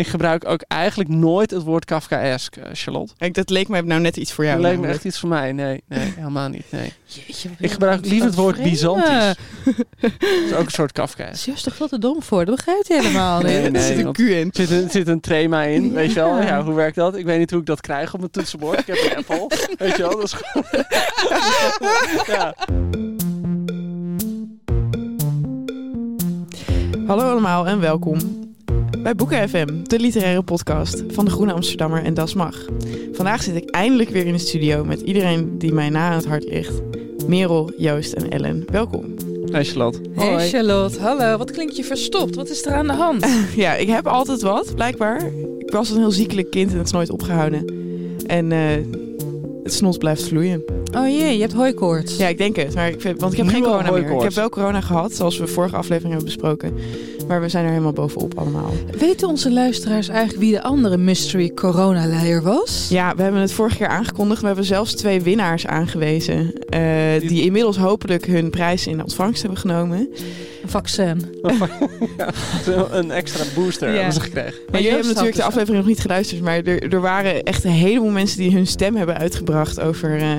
Ik gebruik ook eigenlijk nooit het woord Kafkaesk, eh, Charlotte. Kijk, dat leek me nou net iets voor jou. Dat leek me echt iets voor mij. Nee, nee helemaal niet. Nee. Jeetje, Ik gebruik liever het woord vreemd. Byzantisch. Dat is ook een soort Kafkaesk. Is juist toch veel te dom voor? Dat begrijpt hij helemaal Nee, niet. nee. Er zit een Q in. Er zit, een, zit een trema in, weet je wel. Ja, hoe werkt dat? Ik weet niet hoe ik dat krijg op mijn toetsenbord. Ik heb een Apple, weet je wel. Dat is gewoon... ja. Hallo allemaal en welkom bij Boeken FM, de literaire podcast van de Groene Amsterdammer en Das Mag. Vandaag zit ik eindelijk weer in de studio met iedereen die mij na aan het hart ligt. Merel, Joost en Ellen, welkom. Hey Charlotte. Hey Hoi. Charlotte, hallo. Wat klinkt je verstopt? Wat is er aan de hand? Ja, ik heb altijd wat, blijkbaar. Ik was een heel ziekelijk kind en het is nooit opgehouden. En eh, het snot blijft vloeien. Oh jee, je hebt hooikoorts. Ja, ik denk het. Maar ik, vind- want ik heb Nu geen corona meer. Ik heb wel corona gehad, zoals we vorige aflevering hebben besproken. Maar we zijn er helemaal bovenop allemaal. Weten onze luisteraars eigenlijk wie de andere mystery coronaleier was? Ja, we hebben het vorige keer aangekondigd. We hebben zelfs twee winnaars aangewezen. eh, Die- inmiddels hopelijk hun prijs in ontvangst hebben genomen. Een vaccin. Ja, een extra booster Ja. hebben ze gekregen. Maar jullie Joost hebben natuurlijk de aflevering nog niet geluisterd. Maar er, er waren echt een heleboel mensen die hun stem hebben uitgebracht over... eh,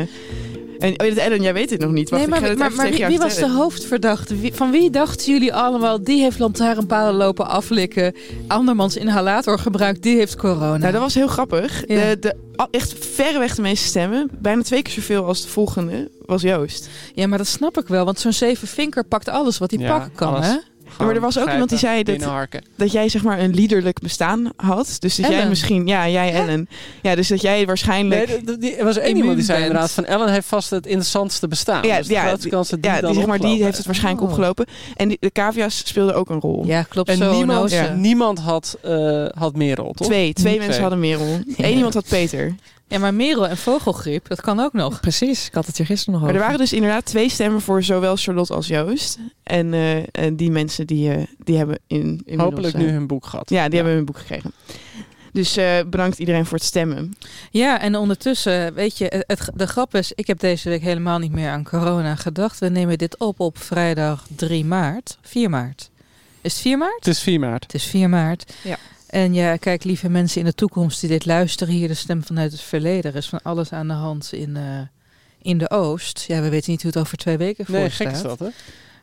en oh, Ellen, jij weet het nog niet. Wacht, nee, ik ga maar, het maar, even maar tegen wie, was de hoofdverdachte? Wie- van wie dachten jullie allemaal, die heeft lantaarnpalen lopen aflikken, andermans inhalator gebruikt, die heeft corona? Nou, dat was heel grappig. Ja. De, de, echt verreweg de meeste stemmen, bijna twee keer zoveel als de volgende, was Joost. Ja, maar dat snap ik wel, want zo'n zeven vinker pakt alles wat hij Ja, pakken kan, alles. hè? Maar er was ook iemand die zei dat-. Dat jij zeg maar een liederlijk bestaan had. Dus dat jij misschien, ja, jij Ellen. Ja, dus dat jij waarschijnlijk... Nee, er was één iemand die zei bent. inderdaad van Ellen heeft vast het interessantste bestaan. Ja, dus de ja, kans dat die ja, dan die, zeg maar, die heeft het waarschijnlijk Oh. opgelopen. En die, de cavia's speelden ook een rol. Ja, klopt En zo. niemand. Ja. niemand had, eh had Merel, toch? Twee, twee Twee. mensen hadden Merel. Eén iemand had Peter. Ja, maar merel en vogelgriep, dat kan ook nog. Precies, ik had het hier gisteren nog Maar er over. waren dus inderdaad twee stemmen voor zowel Charlotte als Joost. En, eh, en die mensen die, eh, die hebben in, inmiddels, Hopelijk eh, nu hun boek gehad. Ja, die hebben hun boek gekregen. Dus eh, bedankt iedereen voor het stemmen. Ja, en ondertussen, weet je, het- de grap is, ik heb deze week helemaal niet meer aan corona gedacht. We nemen dit op op vrijdag 3 maart. 4 maart. Is het 4 maart? Het is 4 maart. Het is 4 maart. Ja. En ja, kijk, lieve mensen in de toekomst die dit luisteren, hier de stem vanuit het verleden. Er is van alles aan de hand in, eh, in de Oost. Ja, we weten niet hoe het over twee weken voor Nee, staat. gek is dat, hè?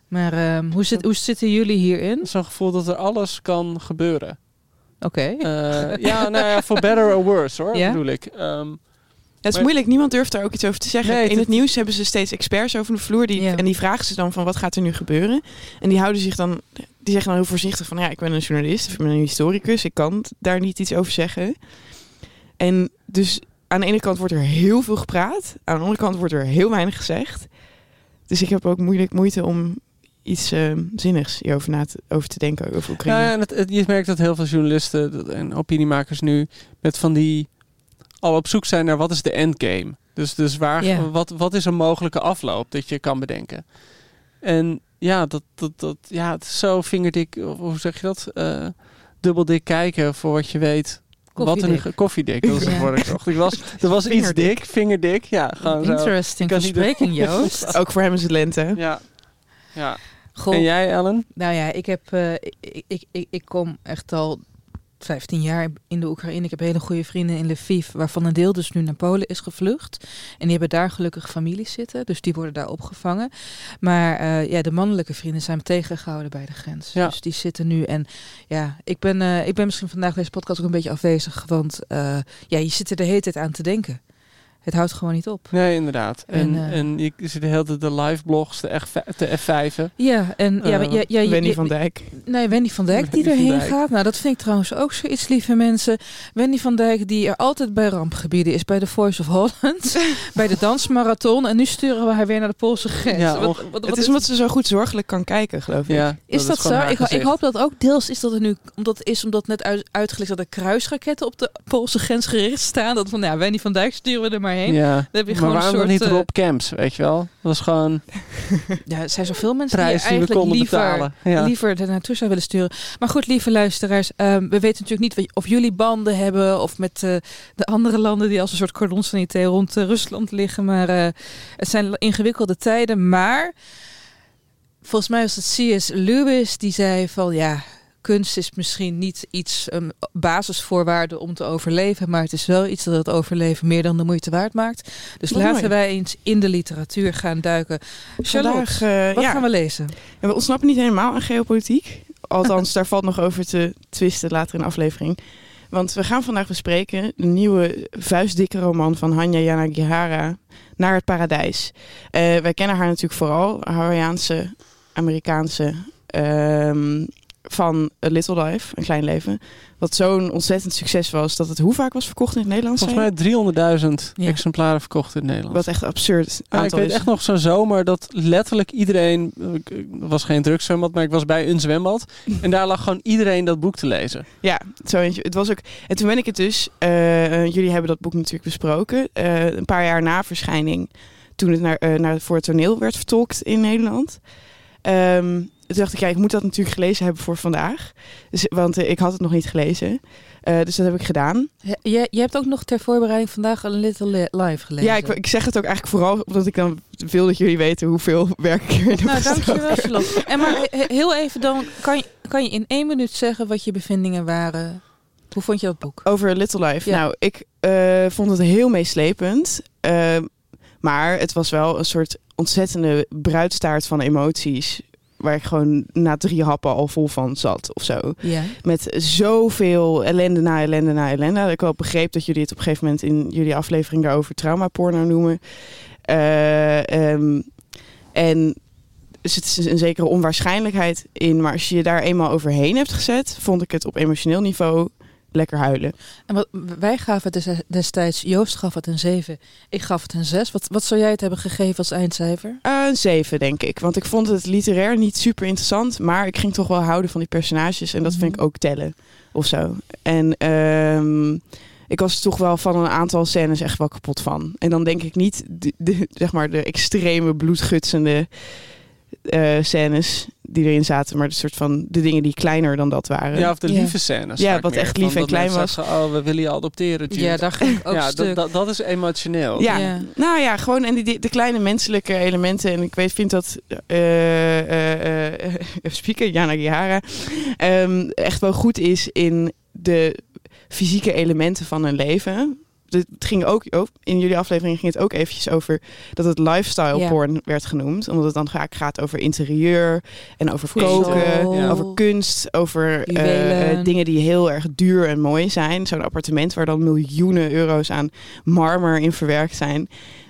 Maar ehm, hoe, zit, hoe zitten jullie hierin? Zo'n gevoel dat er alles kan gebeuren. Oké. Eh, ja, nou ja, for better or worse, hoor, Ja? bedoel ik. Ehm, Het is Maar- moeilijk, niemand durft daar ook iets over te zeggen. Nee, in het- nieuws hebben ze steeds experts over de vloer. Die, Ja. En die vragen ze dan van wat gaat er nu gebeuren. En die houden zich dan, die zeggen dan heel voorzichtig van ja, ik ben een journalist of ik ben een historicus. Ik kan daar niet iets over zeggen. En dus aan de ene kant wordt er heel veel gepraat. Aan de andere kant wordt er heel weinig gezegd. Dus ik heb ook moeilijk moeite om iets eh, zinnigs hierover na te, over te denken over Oekraïne. ja, en het, het- je merkt dat heel veel journalisten en opiniemakers nu met van die al op zoek zijn naar wat is de endgame. Dus, dus waar, wat, wat is een mogelijke afloop dat je kan bedenken. En ja, dat, dat, dat, ja het is zo vingerdik, of hoe zeg je dat? Eh dubbeldik kijken voor wat je weet. Wat nu Koffiedik. dat het Ja. ik zocht. Ik was, er was iets dik, vingerdik. Ja, gewoon zo. Interesting verspreking, Joost. Ook voor hem is het lente. Ja. ja. Goh, En jij, Ellen? Nou ja, ik heb, eh, ik, ik, ik, ik kom echt al 15 jaar in de Oekraïne. Ik heb hele goede vrienden in Lviv, waarvan een deel dus nu naar Polen is gevlucht. En die hebben daar gelukkig families zitten, dus die worden daar opgevangen. Maar eh, ja, de mannelijke vrienden zijn tegengehouden bij de grens. Ja. Dus die zitten nu. En ja, ik ben, eh, ik ben misschien vandaag deze podcast ook een beetje afwezig, want eh, ja, je zit er de hele tijd aan te denken. Het houdt gewoon niet op. Nee, inderdaad. En, En, en, eh, je ziet de hele tijd de live blogs, de, F, de F5'en. Ja, en ja, Eh, maar ja, ja, je- Wendy van Dijk. Nee, Wendy van Dijk die erheen gaat. Nou, dat vind ik trouwens ook zoiets, lieve mensen. Wendy van Dijk die er altijd bij rampgebieden is. Bij de Voice of Holland, bij de dansmarathon. En nu sturen we haar weer naar de Poolse grens. Ja, Wat- wat- wat Het is omdat ze zo goed zorgelijk kan kijken, geloof ik. Ja, Is dat, zo? Ik, ik hoop dat ook deels is dat het nu omdat is omdat net uit, uitgelegd dat er kruisraketten op de Poolse grens gericht staan. Dat van ja, Wendy van Dijk sturen we er maar Ja, Dan heb je maar gewoon een waarom soort, niet eh, Rob Camps, weet je wel? Dat was gewoon Ja, er zijn zoveel mensen die eigenlijk konden liever. Ja. liever er naartoe zou willen sturen. Maar goed, lieve luisteraars, ehm, we weten natuurlijk niet of jullie banden hebben of met eh, de andere landen die als een soort cordon sanitair rond eh, Rusland liggen. Maar eh, het zijn ingewikkelde tijden. Maar volgens mij was het C.S. Lewis die zei van ja. Kunst is misschien niet iets, een basisvoorwaarde om te overleven, maar het is wel iets dat het overleven meer dan de moeite waard maakt. Dus Mooi. laten wij eens in de literatuur gaan duiken. Charlotte, Vandaag, eh, wat ja, gaan we lezen? En we ontsnappen niet helemaal aan geopolitiek. Althans, daar valt nog over te twisten later in de aflevering. Want we gaan vandaag bespreken de nieuwe vuistdikke roman van Hanya Yanagihara, Naar het Paradijs. Eh, wij kennen haar natuurlijk vooral, Hawaiiaanse, Amerikaanse, ehm, van A Little Life, Een Klein Leven. Wat zo'n ontzettend succes was, dat het hoe vaak was verkocht in het Nederlands? Volgens mij 300.000 Ja. exemplaren verkocht in? Nederland. Wat echt absurd Ja, ik weet is. echt nog zo'n zomer dat letterlijk iedereen... Ik ik was geen drugszwembad, maar ik was bij een zwembad. En daar lag gewoon iedereen dat boek te lezen. Ja, zo eentje. Het was ook. En toen ben ik het dus. eh, eh, jullie hebben dat boek natuurlijk besproken. eh, een paar jaar na verschijning. Toen het naar, eh, naar, voor het toneel werd vertolkt in Nederland. Ehm, toen dacht ik, ja, ik moet dat natuurlijk gelezen hebben voor vandaag. Dus, want eh, ik had het nog niet gelezen. Eh, dus dat heb ik gedaan. Je, je hebt ook nog ter voorbereiding vandaag een Little Li- Live gelezen. Ja, ik, ik zeg het ook eigenlijk vooral omdat ik dan wil dat jullie weten hoeveel werk ik erin heb Nou, dankjewel. Charlotte. En maar he- heel even dan, kan je, kan je in één minuut zeggen wat je bevindingen waren? Hoe vond je dat boek? Over Little Life. Ja. Nou, ik eh, vond het heel meeslepend. Maar het was wel een soort ontzettende bruidstaart van emoties. Waar ik gewoon na drie happen al vol van zat of zo. Ja. Met zoveel ellende na ellende na ellende. Dat ik wel begreep dat jullie het op een gegeven moment in jullie aflevering daarover traumaporno noemen. Eh, ehm, en er zit een zekere onwaarschijnlijkheid in. Maar als je je daar eenmaal overheen hebt gezet, vond ik het op emotioneel niveau lekker huilen. En wat, wij gaven het des- destijds, Joost gaf het een 7, ik gaf het een 6. Wat, wat zou jij het hebben gegeven als eindcijfer? Een 7, denk ik. Want ik vond het literair niet super interessant. Maar ik ging toch wel houden van die personages. En dat vind ik ook tellen. Of zo. En ehm, ik was toch wel van een aantal scènes echt wel kapot van. En dan denk ik niet de, de- zeg maar de extreme bloedgutsende eh, scènes die erin zaten. Maar de soort van de dingen die kleiner dan dat waren. Ja, of de Ja. lieve scènes. Ja, wat meer. echt lief en klein was. zeggen, oh, we willen je adopteren, Jude. Ja, daar ging ik ook ja, stuk. dat, dat, dat is emotioneel. Ja, Ja. nou ja, gewoon en die, die- de kleine menselijke elementen. En ik weet, vind dat eh eh eh, speaker, Jana Gihara, ehm, echt wel goed is in de fysieke elementen van een leven. Het ging ook, ook, in jullie aflevering ging het ook eventjes over dat het lifestyle Ja. porn werd genoemd. Omdat het dan vaak gaat over interieur en over koken, Ja. over kunst, over eh, eh, dingen die heel erg duur en mooi zijn. Zo'n appartement waar dan miljoenen euro's aan marmer in verwerkt zijn.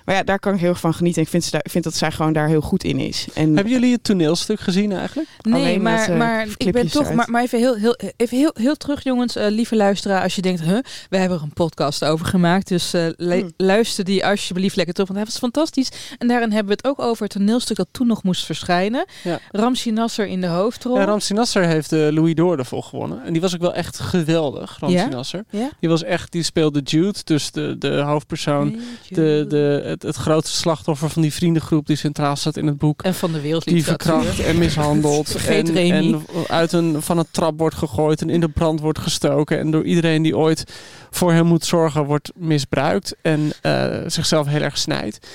Maar ja, daar kan ik heel erg van genieten. Ik vind, ze daar, ik vind dat zij gewoon daar heel goed in is. En Hebben jullie het toneelstuk gezien eigenlijk? Nee, Alleen maar, met, eh, maar ik ben toch. Maar, maar even, heel, heel, even heel, heel terug, jongens, eh, lieve luisteraar. Als je denkt, huh, we hebben er een podcast over gemaakt. Dus eh, Hmm. luister die alsjeblieft lekker terug. Want hij was fantastisch. En daarin hebben we het ook over het toneelstuk dat toen nog moest verschijnen. Ja. Ramsi Nasser in de hoofdrol. Ja, Ramsi Nasser heeft de Louis d'Or ervoor gewonnen. En die was ook wel echt geweldig, Ramsi Ja? Nasser. Ja? Die was echt, die speelde Jude, dus de, de hoofdpersoon. De, de, het, het grootste slachtoffer van die vriendengroep die centraal staat in het boek. En van de Die wereldliteratuur. verkracht en mishandeld. Vergeet en, Remy. en uit een, van een trap wordt gegooid en in de brand wordt gestoken. En door iedereen die ooit voor hem moet zorgen wordt misbruikt. En eh, zichzelf heel erg snijdt.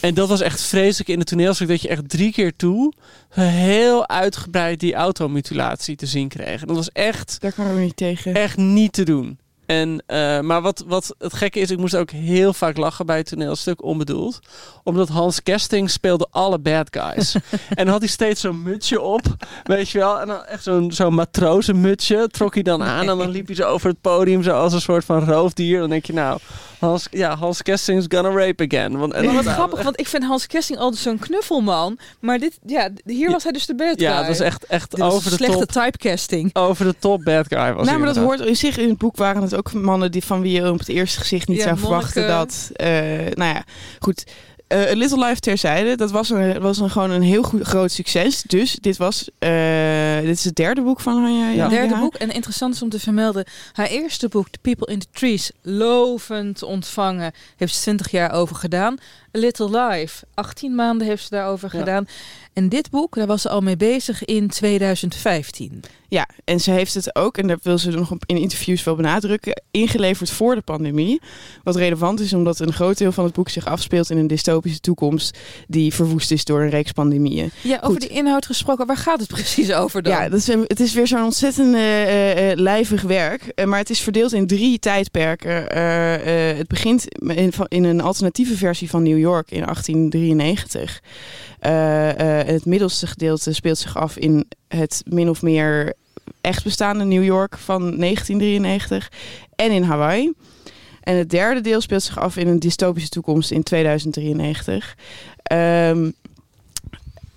en dat was echt vreselijk in het toneelstuk dat je echt drie keer toe heel uitgebreid die automutilatie te zien kreeg. En dat was echt, Daar ik ook niet tegen. echt niet te doen. En, eh, maar wat, wat het gekke is, ik moest ook heel vaak lachen bij het toneelstuk, onbedoeld. Omdat Hans Kesting speelde alle bad guys. en had hij steeds zo'n mutsje op, weet je wel. En dan echt zo'n zo'n matrozenmutsje trok hij dan aan. En dan liep hij zo over het podium, zo als een soort van roofdier. Dan denk je nou, Hans, ja, Hans Kesting's gonna rape again. Want, en Maar wat nou, grappig, want ik vind Hans Kesting altijd zo'n knuffelman. Maar dit, ja, hier was hij dus de bad Ja, guy. het was echt, echt Dit over de slechte top. typecasting. Over de top bad guy was nou, maar dat inderdaad. hoort in zich in het boek waren het ook mannen die van wie je op het eerste gezicht niet Ja, zou verwachten dat. eh, nou ja, goed. Eh, A Little Life terzijde, dat was, een, was een, gewoon een heel goed, groot succes. Dus dit was, eh, dit is het derde boek van haar. Ja. Het derde boek. En interessant is om te vermelden. Haar eerste boek, The People in the Trees, lovend ontvangen. Heeft ze 20 jaar over gedaan. A Little Life, 18 maanden heeft ze daarover Ja. gedaan. En dit boek, daar was ze al mee bezig in 2015. Ja, en ze heeft het ook, en dat wil ze nog in interviews wel benadrukken, ingeleverd voor de pandemie. Wat relevant is omdat een groot deel van het boek zich afspeelt in een dystopische toekomst die verwoest is door een reeks pandemieën. Ja, over die inhoud gesproken, waar gaat het precies over dan? Ja, dat is het is weer zo'n ontzettend eh, eh, lijvig werk. Eh, maar het is verdeeld in drie tijdperken. Het begint in, in een alternatieve versie van New York in 1893. Het middelste gedeelte speelt zich af in het min of meer echt bestaande New York van 1993 en in Hawaii. En het derde deel speelt zich af in een dystopische toekomst in 2093. Ehm,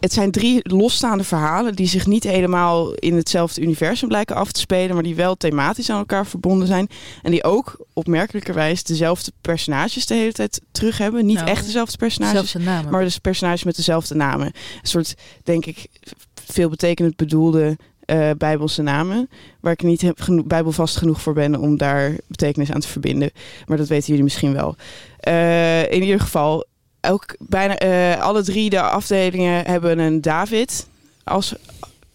het zijn drie losstaande verhalen die zich niet helemaal in hetzelfde universum lijken af te spelen, maar die wel thematisch aan elkaar verbonden zijn. En die ook opmerkelijkerwijs dezelfde personages de hele tijd terug hebben. Niet Nou, echt dezelfde personages, maar dus personages met dezelfde namen. Een soort, denk ik, veelbetekenend bedoelde eh, bijbelse namen. Waar ik niet heb geno- bijbelvast genoeg voor ben om daar betekenis aan te verbinden. Maar dat weten jullie misschien wel. Eh, in ieder geval, elk, bijna eh, alle drie de afdelingen hebben een David als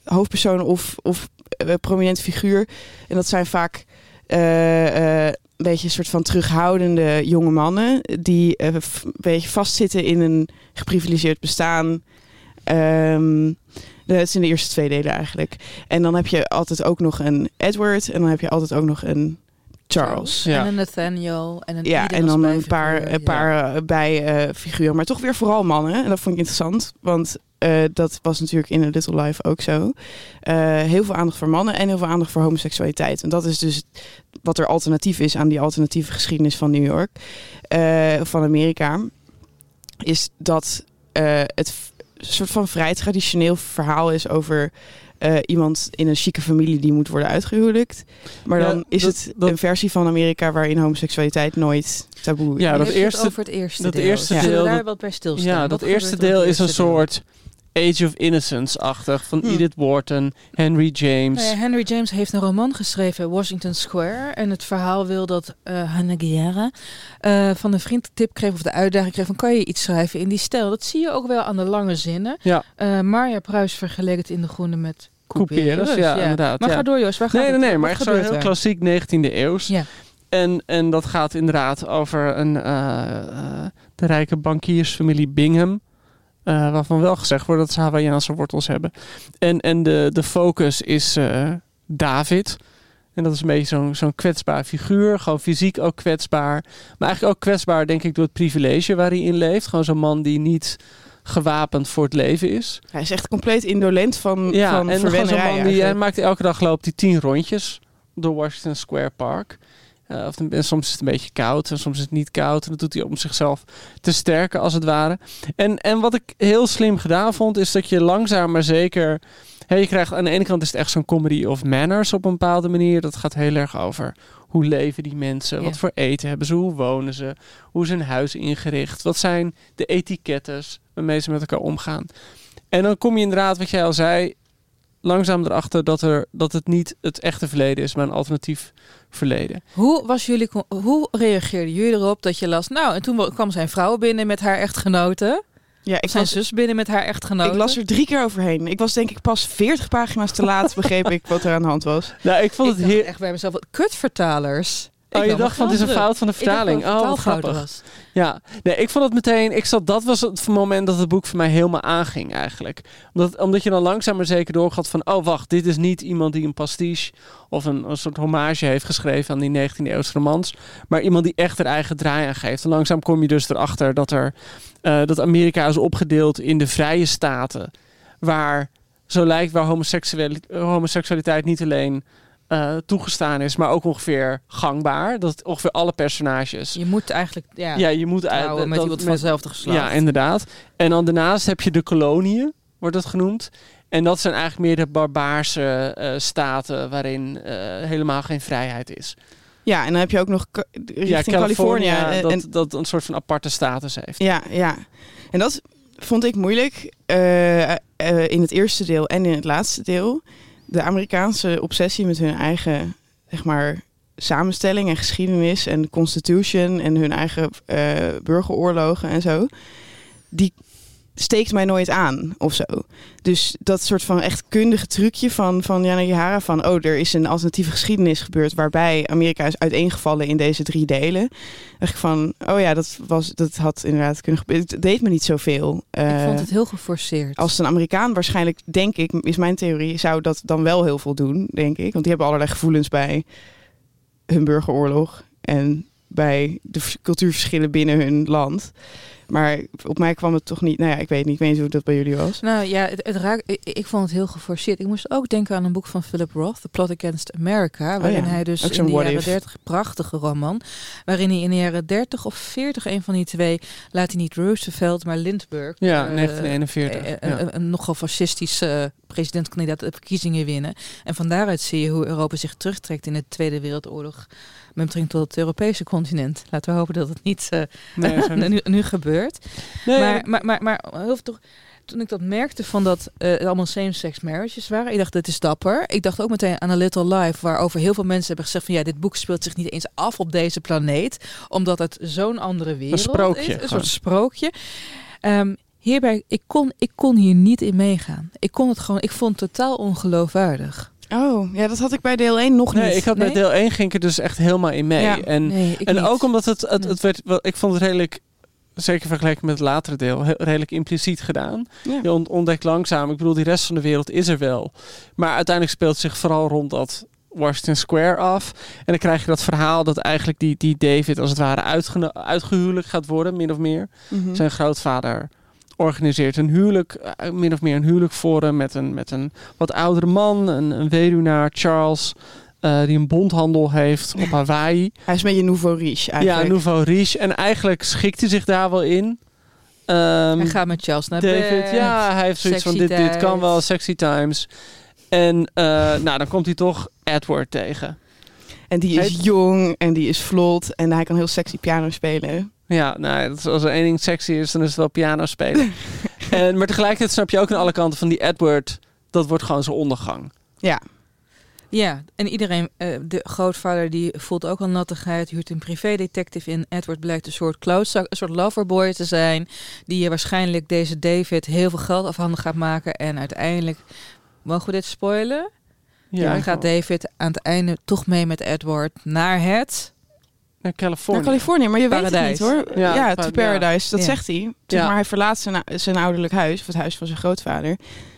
hoofdpersoon of, of eh, prominente figuur. En dat zijn vaak eh, een beetje een soort van terughoudende jonge mannen die een beetje vastzitten in een geprivilegeerd bestaan. Ehm, dat in de eerste twee delen eigenlijk. En dan heb je altijd ook nog een Edward en dan heb je altijd ook nog een Charles. Ja. En een Nathaniel. En een Ja, Eden en dan een paar, een paar eh, bijfiguren. maar toch weer vooral mannen. En dat vond ik interessant. Want eh, dat was natuurlijk in A Little Life ook zo. Eh, heel veel aandacht voor mannen en heel veel aandacht voor homoseksualiteit. En dat is dus wat er alternatief is aan die alternatieve geschiedenis van New York. eh, van Amerika. Is dat eh, het soort van vrij traditioneel verhaal is over... eh, iemand in een chique familie die moet worden uitgehuwelijkt. Maar Ja, dan is dat- het dat- een versie van Amerika waarin homoseksualiteit nooit taboe is. Ja, dat het eerste- over het eerste dat deel. eerste Zullen we deel, daar wat bij stilstaan? Ja, dat eerste er deel is een deel? soort Age of Innocence-achtig van Hm. Edith Wharton, Henry James. Nou ja, Henry James heeft een roman geschreven, Washington Square. En het verhaal wil dat eh Hannah Guerra eh, van een vriend de tip kreeg of de uitdaging kreeg van kan je iets schrijven in die stijl. Dat zie je ook wel aan de lange zinnen. Ja. Eh Marja Pruis vergeleek het in De Groene met Couperus, ja, inderdaad, Maar ja. ga door Joost, waar gaat Nee, nee, het? nee, maar echt zo heel klassiek 19e eeuws. Ja. En, en dat gaat inderdaad over een, de rijke bankiersfamilie Bingham. Eh, waarvan wel gezegd wordt dat ze Hawaïaanse wortels hebben. En, en de, de focus is eh, David. En dat is een beetje zo'n zo'n kwetsbaar figuur. Gewoon fysiek ook kwetsbaar. Maar eigenlijk ook kwetsbaar, denk ik, door het privilege waar hij in leeft. Gewoon zo'n man die niet gewapend voor het leven is. Hij is echt compleet indolent van, Ja, van en gewoon zo'n verwennerij man die hij maakt elke dag loopt hij tien rondjes door Washington Square Park. Eh, of, soms is het een beetje koud en soms is het niet koud. En dat doet hij om zichzelf te sterken, als het ware. En, en wat ik heel slim gedaan vond, is dat je langzaam maar zeker... Hè, je krijgt, aan de ene kant is het echt zo'n comedy of manners op een bepaalde manier. Dat gaat heel erg over hoe leven die mensen, Ja. wat voor eten hebben ze, hoe wonen ze, hoe is hun huis ingericht, wat zijn de etikettes waarmee ze met elkaar omgaan. En dan kom je inderdaad, wat jij al zei, langzaam erachter dat, er, dat het niet het echte verleden is, maar een alternatief verleden. Hoe, was jullie, hoe reageerden jullie erop dat je las? Nou, en toen wa- kwam zijn vrouw binnen met haar echtgenote. Ja, ik, zijn was, zus binnen met haar echtgenote. ik las er drie keer overheen. Ik was denk ik pas 40 pagina's te laat, begreep ik wat er aan de hand was. Nou, ik vond Ik het heel... echt bij mezelf, wat kutvertalers. Oh, je dacht van het is een fout van de Ik vertaling. het Oh, grappig. was. Ja, nee, ik vond het meteen. Ik zat, dat was het moment dat het boek voor mij helemaal aanging, eigenlijk. Omdat, omdat je dan langzaam maar zeker doorgaat van: oh, wacht, dit is niet iemand die een pastiche of een, een soort hommage heeft geschreven aan die 19e-eeuwse romans, maar iemand die echt er eigen draai aan geeft. En langzaam kom je dus erachter dat, er, eh, dat Amerika is opgedeeld in de vrije staten, waar zo lijkt waar homoseksuali- homoseksualiteit niet alleen. Eh, toegestaan is, maar ook ongeveer gangbaar. Dat ongeveer alle personages Je moet eigenlijk ja, ja, je moet met dat- iemand van hetzelfde geslacht. Ja, inderdaad. En dan daarnaast heb je de koloniën, wordt het genoemd. En dat zijn eigenlijk meer de barbaarse eh, staten waarin eh, helemaal geen vrijheid is. Ja, en dan heb je ook nog richting Californië. eh, dat, en, dat een soort van aparte status heeft. ja, ja. En dat vond ik moeilijk in het eerste deel en in het laatste deel. De Amerikaanse obsessie met hun eigen, zeg maar, samenstelling en geschiedenis en constitution en hun eigen eh, burgeroorlogen en zo. Die steekt mij nooit aan of zo. Dus dat soort van echt kundige trucje van, van Jana Gihara van... oh, er is een alternatieve geschiedenis gebeurd... waarbij Amerika is uiteengevallen in deze drie delen. ik van, oh ja, dat, was, dat had inderdaad kunnen gebeuren. Het deed me niet zoveel. Ik Eh, vond het heel geforceerd. als een Amerikaan waarschijnlijk, denk ik, is mijn theorie... zou dat dan wel heel veel doen, denk ik. Want die hebben allerlei gevoelens bij hun burgeroorlog... en bij de cultuurverschillen binnen hun land... Maar op mij kwam het toch niet. Nou ja, ik weet niet. Ik weet niet hoe dat bij jullie was. Nou ja, het, het raakt, ik, ik vond het heel geforceerd. Ik moest ook denken aan een boek van Philip Roth, The Plot Against America. Waarin ja. hij dus in de jaren if. 30, prachtige roman. Waarin hij in de jaren 30 of 40, een van die twee, laat hij niet Roosevelt, maar Lindbergh. Ja, eh, 1941. eh, ja. Een, een, een nogal fascistische presidentkandidaat de verkiezingen winnen. En van daaruit zie je hoe Europa zich terugtrekt in de Tweede Wereldoorlog. Met betrekking tot het Europese continent. Laten we hopen dat het niet Nee, niet. nu, nu gebeurt. Nee, Maar, maar, maar, maar heel toch, toen ik dat merkte van dat eh, het allemaal same-sex marriages waren, ik dacht, dit is dapper. Ik dacht ook meteen aan A Little Life, waarover heel veel mensen hebben gezegd van ja, dit boek speelt zich niet eens af op deze planeet, omdat het zo'n andere wereld sprookje is. Een soort sprookje. Ehm, hierbij, ik kon, ik kon hier niet in meegaan. Ik kon het gewoon, ik vond het totaal ongeloofwaardig. Oh, ja, dat had ik bij deel 1 nog niet. nee, ik had bij deel 1 ging ik er dus echt helemaal in mee. Ja. En, Nee, en niet. ook omdat het, het, het werd, wel, ik vond het redelijk, zeker vergeleken met het latere deel, heel, redelijk impliciet gedaan. Ja. Je ont- ontdekt langzaam, ik bedoel, die rest van de wereld is er wel. Maar uiteindelijk speelt het zich vooral rond dat Washington Square af. En dan krijg je dat verhaal dat eigenlijk die, die David als het ware uitgehuwelijk gaat worden, min of meer. Mhm. Zijn grootvader organiseert een huwelijk, eh, min of meer een huwelijk voor hem met een, met een wat oudere man, een, een weduwnaar, Charles, eh, die een bondhandel heeft op Hawaii. Hij is een beetje nouveau riche eigenlijk. Ja, Nouveau Riche. En eigenlijk schikt hij zich daar wel in. Ehm, Hij gaat met Charles naar David, bed. ja, hij heeft zoiets van dit, dit kan wel, sexy times. En eh, nou, dan komt hij toch Edward tegen. En die is jong en die is vlot en hij kan heel sexy piano spelen. Ja, nou, dat is, als er één ding sexy is, dan is het wel piano spelen. en, maar tegelijkertijd snap je ook aan alle kanten van die Edward, dat wordt gewoon zijn ondergang. Ja, Ja, en iedereen, eh, de grootvader die voelt ook al nattigheid, huurt een privédetective in. Edward blijkt een soort klootzak, een soort loverboy te zijn, die je waarschijnlijk deze David heel veel geld afhandig gaat maken. En uiteindelijk, mogen we dit spoilen? Ja, dan gaat David aan het einde toch mee met Edward naar het... naar Californië. naar Californië. Maar je weet het niet hoor. Ja, to paradise. Dat Ja. zegt hij. Zeg Ja. maar, hij verlaat zijn, zijn ouderlijk huis, of het huis van zijn grootvader.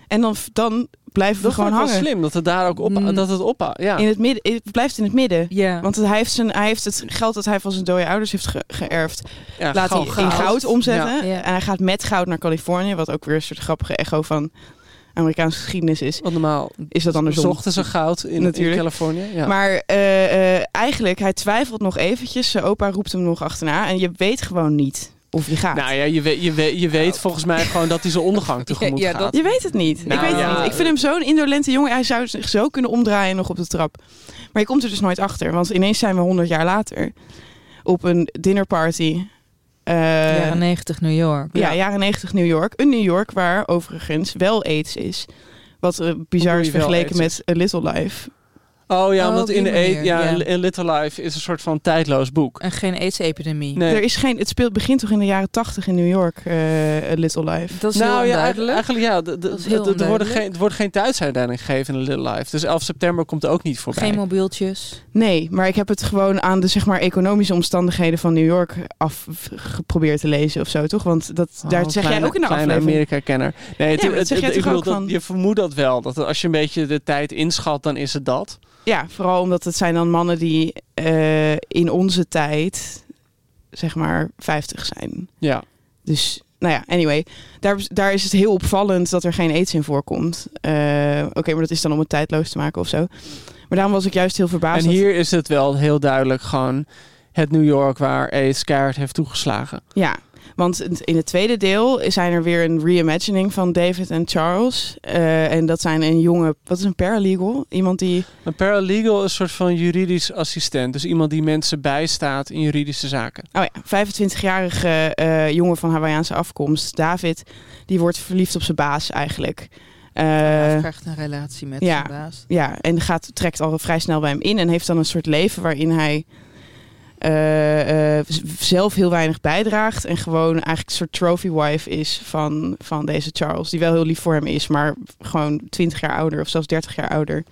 En dan, dan blijven we dat gewoon vond ik wel hangen. slim, dat het daar ook op, Mm. dat het op, ja. In het midden, het blijft in het midden. Ja, Want hij heeft, zijn, hij heeft het geld dat hij van zijn dode ouders heeft ge- geërfd, ja, laat hij in goud omzetten. Ja. Ja. En hij gaat met goud naar Californië, wat ook weer een soort grappige echo van Amerikaanse geschiedenis is. Want normaal Is dat andersom? zochten ze goud in, in Natuurlijk. Californië. Ja. Maar eh, eh, eigenlijk, hij twijfelt nog eventjes. Zijn opa roept hem nog achterna. En je weet gewoon niet of je gaat. nou ja, je weet, je weet, je weet volgens mij gewoon dat hij zijn ondergang tegemoet ja, gaat. dat- Je weet het niet. Nou, ik weet ja. het niet. Ik vind hem zo'n indolente jongen. Hij zou zich zo kunnen omdraaien nog op de trap. Maar je komt er dus nooit achter. Want ineens zijn we honderd jaar later. Op een dinnerparty. Eh, jaren 90 New York. ja, jaren 90 New York. Een New York waar overigens wel aids is. Wat eh, bizar is vergeleken met A Little Life. Oh ja, Oh, omdat in de manier, ja, ja. in Little Life is een soort van tijdloos boek. En geen AIDS-epidemie. Nee. Er is geen, het speelt, begint toch in de jaren tachtig in New York, eh, Little Life. Dat is nou heel ja, eigenlijk ja. er, worden geen, er wordt geen tijdsduiding gegeven in Little Life. Dus 11 september komt er ook niet voorbij. Geen mobieltjes. Nee, maar ik heb het gewoon aan de zeg maar, economische omstandigheden van New York af geprobeerd te lezen of zo, toch? Want dat, Oh, daar zeg kleine- jij ook in de kleine aflevering. Amerika-kenner. Nee, het, zeg jij het- ik bedoel, dat, je vermoedt dat wel. Dat als je een beetje de tijd inschat, dan is het dat. Ja, vooral omdat het zijn dan mannen die eh, in onze tijd, zeg maar, 50 zijn. Ja. Dus, nou ja, anyway. Daar, daar is het heel opvallend dat er geen aids in voorkomt. Eh, Oké, maar dat is dan om het tijdloos te maken of zo. Maar daarom was ik juist heel verbaasd. En dat- hier is het wel heel duidelijk gewoon het New York waar AIDS keihard heeft toegeslagen. Ja, want in het tweede deel zijn er weer een reimagining van David en Charles. Eh, en dat zijn een jonge, wat is een paralegal? Iemand die, Een paralegal is een soort van juridisch assistent. Dus iemand die mensen bijstaat in juridische zaken. oh ja, 25-jarige eh, jongen van Hawaïaanse afkomst, David, die wordt verliefd op zijn baas eigenlijk. Eh, Hij krijgt een relatie met ja. zijn baas. ja, en gaat, trekt al vrij snel bij hem in en heeft dan een soort leven waarin hij eh, eh, zelf heel weinig bijdraagt en gewoon eigenlijk een soort trophy wife is van, van deze Charles, die wel heel lief voor hem is, maar gewoon 20 jaar ouder of zelfs 30 jaar ouder.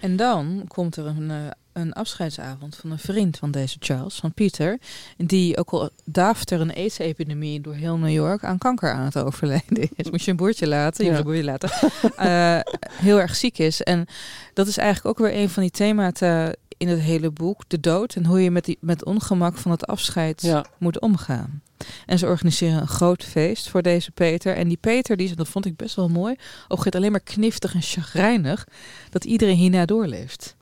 En dan komt er een, eh, een afscheidsavond van een vriend van deze Charles, van Pieter. Die ook al daft er een AIDS-epidemie door heel New York aan kanker aan het overlijden is. Moet je een boertje laten, je Ja. moet een boertje laten. Heel erg ziek is. En dat is eigenlijk ook weer een van die themata in het hele boek. De dood en hoe je met, die, met ongemak van het afscheid Ja. moet omgaan. En ze organiseren een groot feest voor deze Peter. En die Peter, die, is- dat vond ik best wel mooi, opgeet alleen maar kniftig en chagrijnig dat iedereen hierna doorleeft.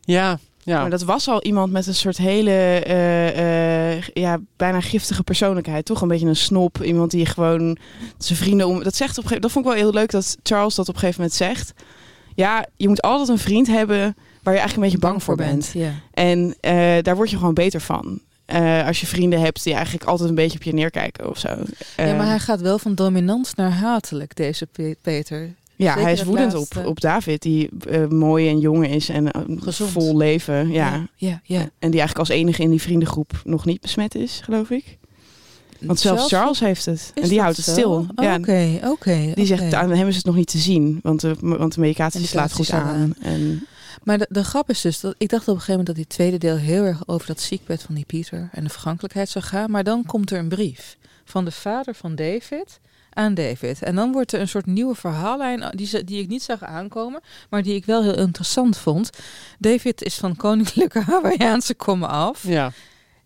Ja, ja. Maar dat was al iemand met een soort hele, eh, eh, ja, bijna giftige persoonlijkheid. Toch een beetje een snop. Iemand die gewoon zijn vrienden om. Dat zegt op een gegeven Dat vond ik wel heel leuk dat Charles dat op een gegeven moment zegt. Ja, je moet altijd een vriend hebben waar je eigenlijk een beetje bang voor bent. Ja. En eh, daar word je gewoon beter van. Eh, als je vrienden hebt die eigenlijk altijd een beetje op je neerkijken of zo. ja, Eh, maar hij gaat wel van dominant naar hatelijk, deze Pe- Peter. ja, zeker hij is woedend laatste. op, op David, die eh, mooi en jong is en eh, Gezond. vol leven. Ja. ja, ja. ja. En die eigenlijk als enige in die vriendengroep nog niet besmet is, geloof ik. Want zelfs Charles heeft het. En die houdt het zo? stil. Oh, ja, Oké, oké. Die zegt, aan hem is het nog niet te zien. Want de, want de medicatie slaat goed slaat aan. En, Maar de, de grap is dus dat ik dacht op een gegeven moment dat die tweede deel heel erg over dat ziekbed van die Pieter en de vergankelijkheid zou gaan. Maar dan komt er een brief van de vader van David aan David. En dan wordt er een soort nieuwe verhaallijn die, die ik niet zag aankomen, maar die ik wel heel interessant vond. David is van koninklijke Hawaiiaanse komma af. ja.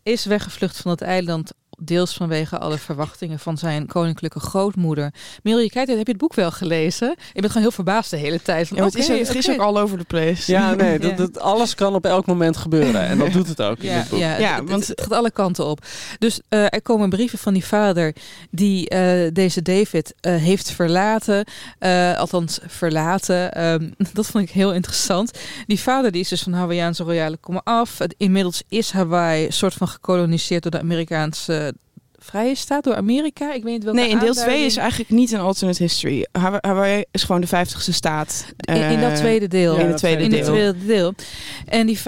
is weggevlucht van het eiland. Deels vanwege alle verwachtingen van zijn koninklijke grootmoeder. Merel, je kijkt, heb je het boek wel gelezen? Ik ben gewoon heel verbaasd de hele tijd. Van, ja, is, het is ook all over the place. ja, nee, Ja. dat, dat, alles kan op elk moment gebeuren. En dat doet het ook in Ja, dit boek. ja, Ja, het- want- het gaat alle kanten op. Dus eh, er komen brieven van die vader die eh, deze David eh, heeft verlaten. Eh, althans, verlaten. Ehm, dat vond ik heel interessant. Die vader die is dus van Hawaïaanse royale komen af. Het- Inmiddels is Hawaii soort van gekoloniseerd door de Amerikaanse vrije staat, door Amerika. Ik weet niet welke Nee, in deel 2 aanduiding- is eigenlijk niet een alternate history. Hawa- Hawaii is gewoon de vijftigste staat. in, in dat Eh, tweede deel. in het tweede in deel. het tweede deel. En, die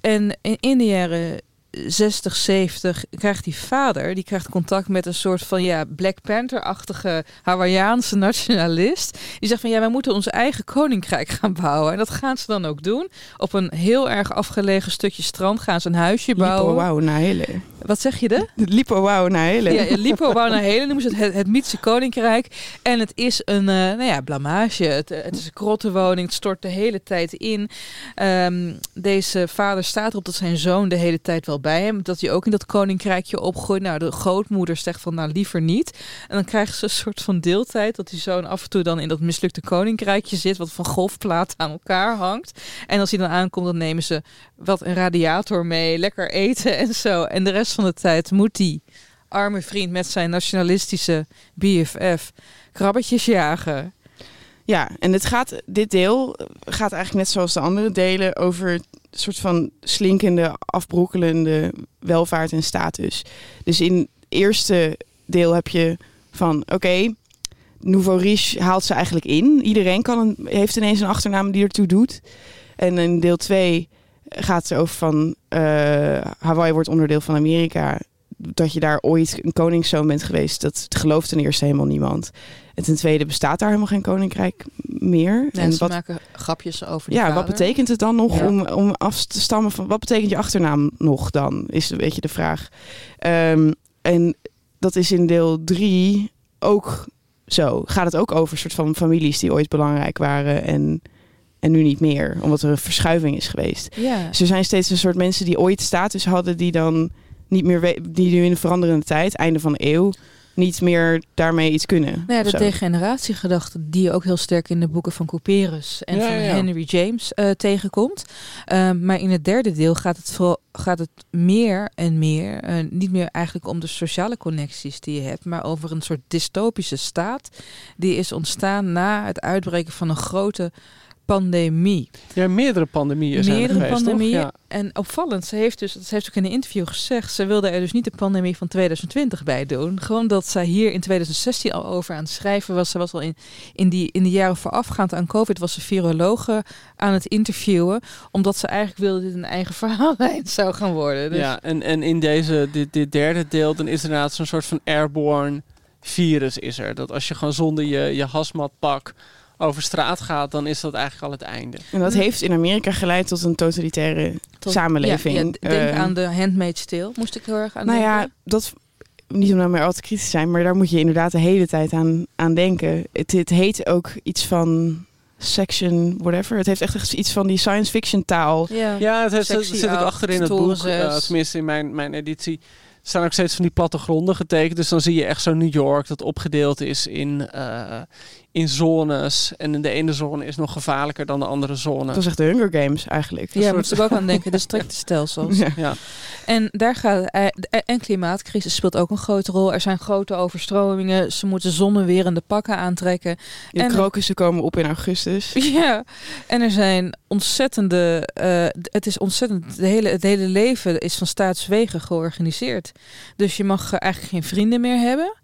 en in- in de jaren 60, 70 krijgt die vader, die krijgt contact met een soort van ja, Black Panther-achtige Hawaiiaanse nationalist. Die zegt van ja, wij moeten ons eigen koninkrijk gaan bouwen. En dat gaan ze dan ook doen. Op een heel erg afgelegen stukje strand gaan ze een huisje Lipo bouwen. Wauw naar hele. Wat zeg je de? Lipo Wauw naar hele. Ja, Lipo Wana Hele noemen ze het, het, het Mythische Koninkrijk. En het is een eh, nou ja, blamage. Het, eh, het is een krottenwoning. Het stort de hele tijd in. Ehm, deze vader staat erop dat zijn zoon de hele tijd wel bij hem. Dat hij ook in dat koninkrijkje opgroeit. Nou, de grootmoeder zegt van nou liever niet. En dan krijgen ze een soort van deeltijd. Dat die zoon af en toe dan in dat mislukte koninkrijkje zit. Wat van golfplaten aan elkaar hangt. En als hij dan aankomt, dan nemen ze wat een radiator mee. Lekker eten en zo. En de rest van de tijd moet die arme vriend met zijn nationalistische BFF krabbetjes jagen. Ja, en het gaat, dit deel gaat eigenlijk net zoals de andere delen over een soort van slinkende, afbroekelende welvaart en status. Dus in het eerste deel heb je van, oké, Nouveau Riche haalt ze eigenlijk in. Iedereen kan een, heeft ineens een achternaam die ertoe doet. En in deel 2 gaat het over van eh, Hawaii wordt onderdeel van Amerika. Dat je daar ooit een koningszoon bent geweest, dat gelooft ten eerste helemaal niemand. En ten tweede bestaat daar helemaal geen koninkrijk meer. En en ze wat, maken grapjes over die ja, wat betekent het dan nog Ja. om, om af te stammen van... Wat betekent je achternaam nog dan, is een beetje de vraag. Ehm, en dat is in deel drie ook zo. Gaat het ook over soort van families die ooit belangrijk waren en, en nu niet meer. Omdat er een verschuiving is geweest. Ja. Dus er zijn steeds een soort mensen die ooit status hadden... die dan niet meer... die nu in een veranderende tijd, einde van de eeuw... niet meer daarmee iets kunnen. Nou ja, de degeneratiegedachte die je ook heel sterk in de boeken van Couperus en Ja, van ja. Henry James eh, tegenkomt. Ehm, maar in het derde deel gaat het, vooral, gaat het meer en meer, eh, niet meer eigenlijk om de sociale connecties die je hebt, maar over een soort dystopische staat die is ontstaan na het uitbreken van een grote pandemie. Ja, meerdere pandemieën zijn er Meerdere geweest, pandemieën. Ja. En opvallend, ze heeft dus, ze heeft ook in een interview gezegd, ze wilde er dus niet de pandemie van 2020 bij doen. Gewoon dat zij hier in 2016 al over aan het schrijven was. Ze was al in, in, die, in de jaren voorafgaand aan COVID, was ze virologe aan het interviewen. Omdat ze eigenlijk wilde dat dit een eigen verhaallijn zou gaan worden. Dus Ja, en, en in deze, dit, dit derde deel, dan is er inderdaad zo'n soort van airborne virus is er. Dat als je gewoon zonder je, je hasmatpak over straat gaat, dan is dat eigenlijk al het einde. En dat heeft in Amerika geleid tot een totalitaire tot- samenleving. Ja, denk Eh, aan de Handmaid's Tale, moest ik heel erg aan Nou ja, dat niet om nou meer al te kritisch te zijn, maar daar moet je inderdaad de hele tijd aan, aan denken. Het, het heet ook iets van section whatever. Het heeft echt echt iets van die science fiction taal. Ja. Ja, het, heeft, zit ook acht, achter in het boek, eh, tenminste in mijn, mijn editie. Er staan ook steeds van die plattegronden getekend. Dus dan zie je echt zo New York dat opgedeeld is in, eh, in zones. En in de ene zone is nog gevaarlijker dan de andere zone. Dat was echt de Hunger Games eigenlijk. Ja, soort- moest ik ook aan denken. De strikte stelsels. Ja. Ja. En daar gaat eh, de- en klimaatcrisis speelt ook een grote rol. Er zijn grote overstromingen. Ze moeten zonnewerende pakken aantrekken. De En- krokussen komen op in augustus. Ja, en er zijn ontzettende. eh, het is ontzettend. De hele, het hele leven is van staatswegen georganiseerd. Dus je mag eigenlijk geen vrienden meer hebben.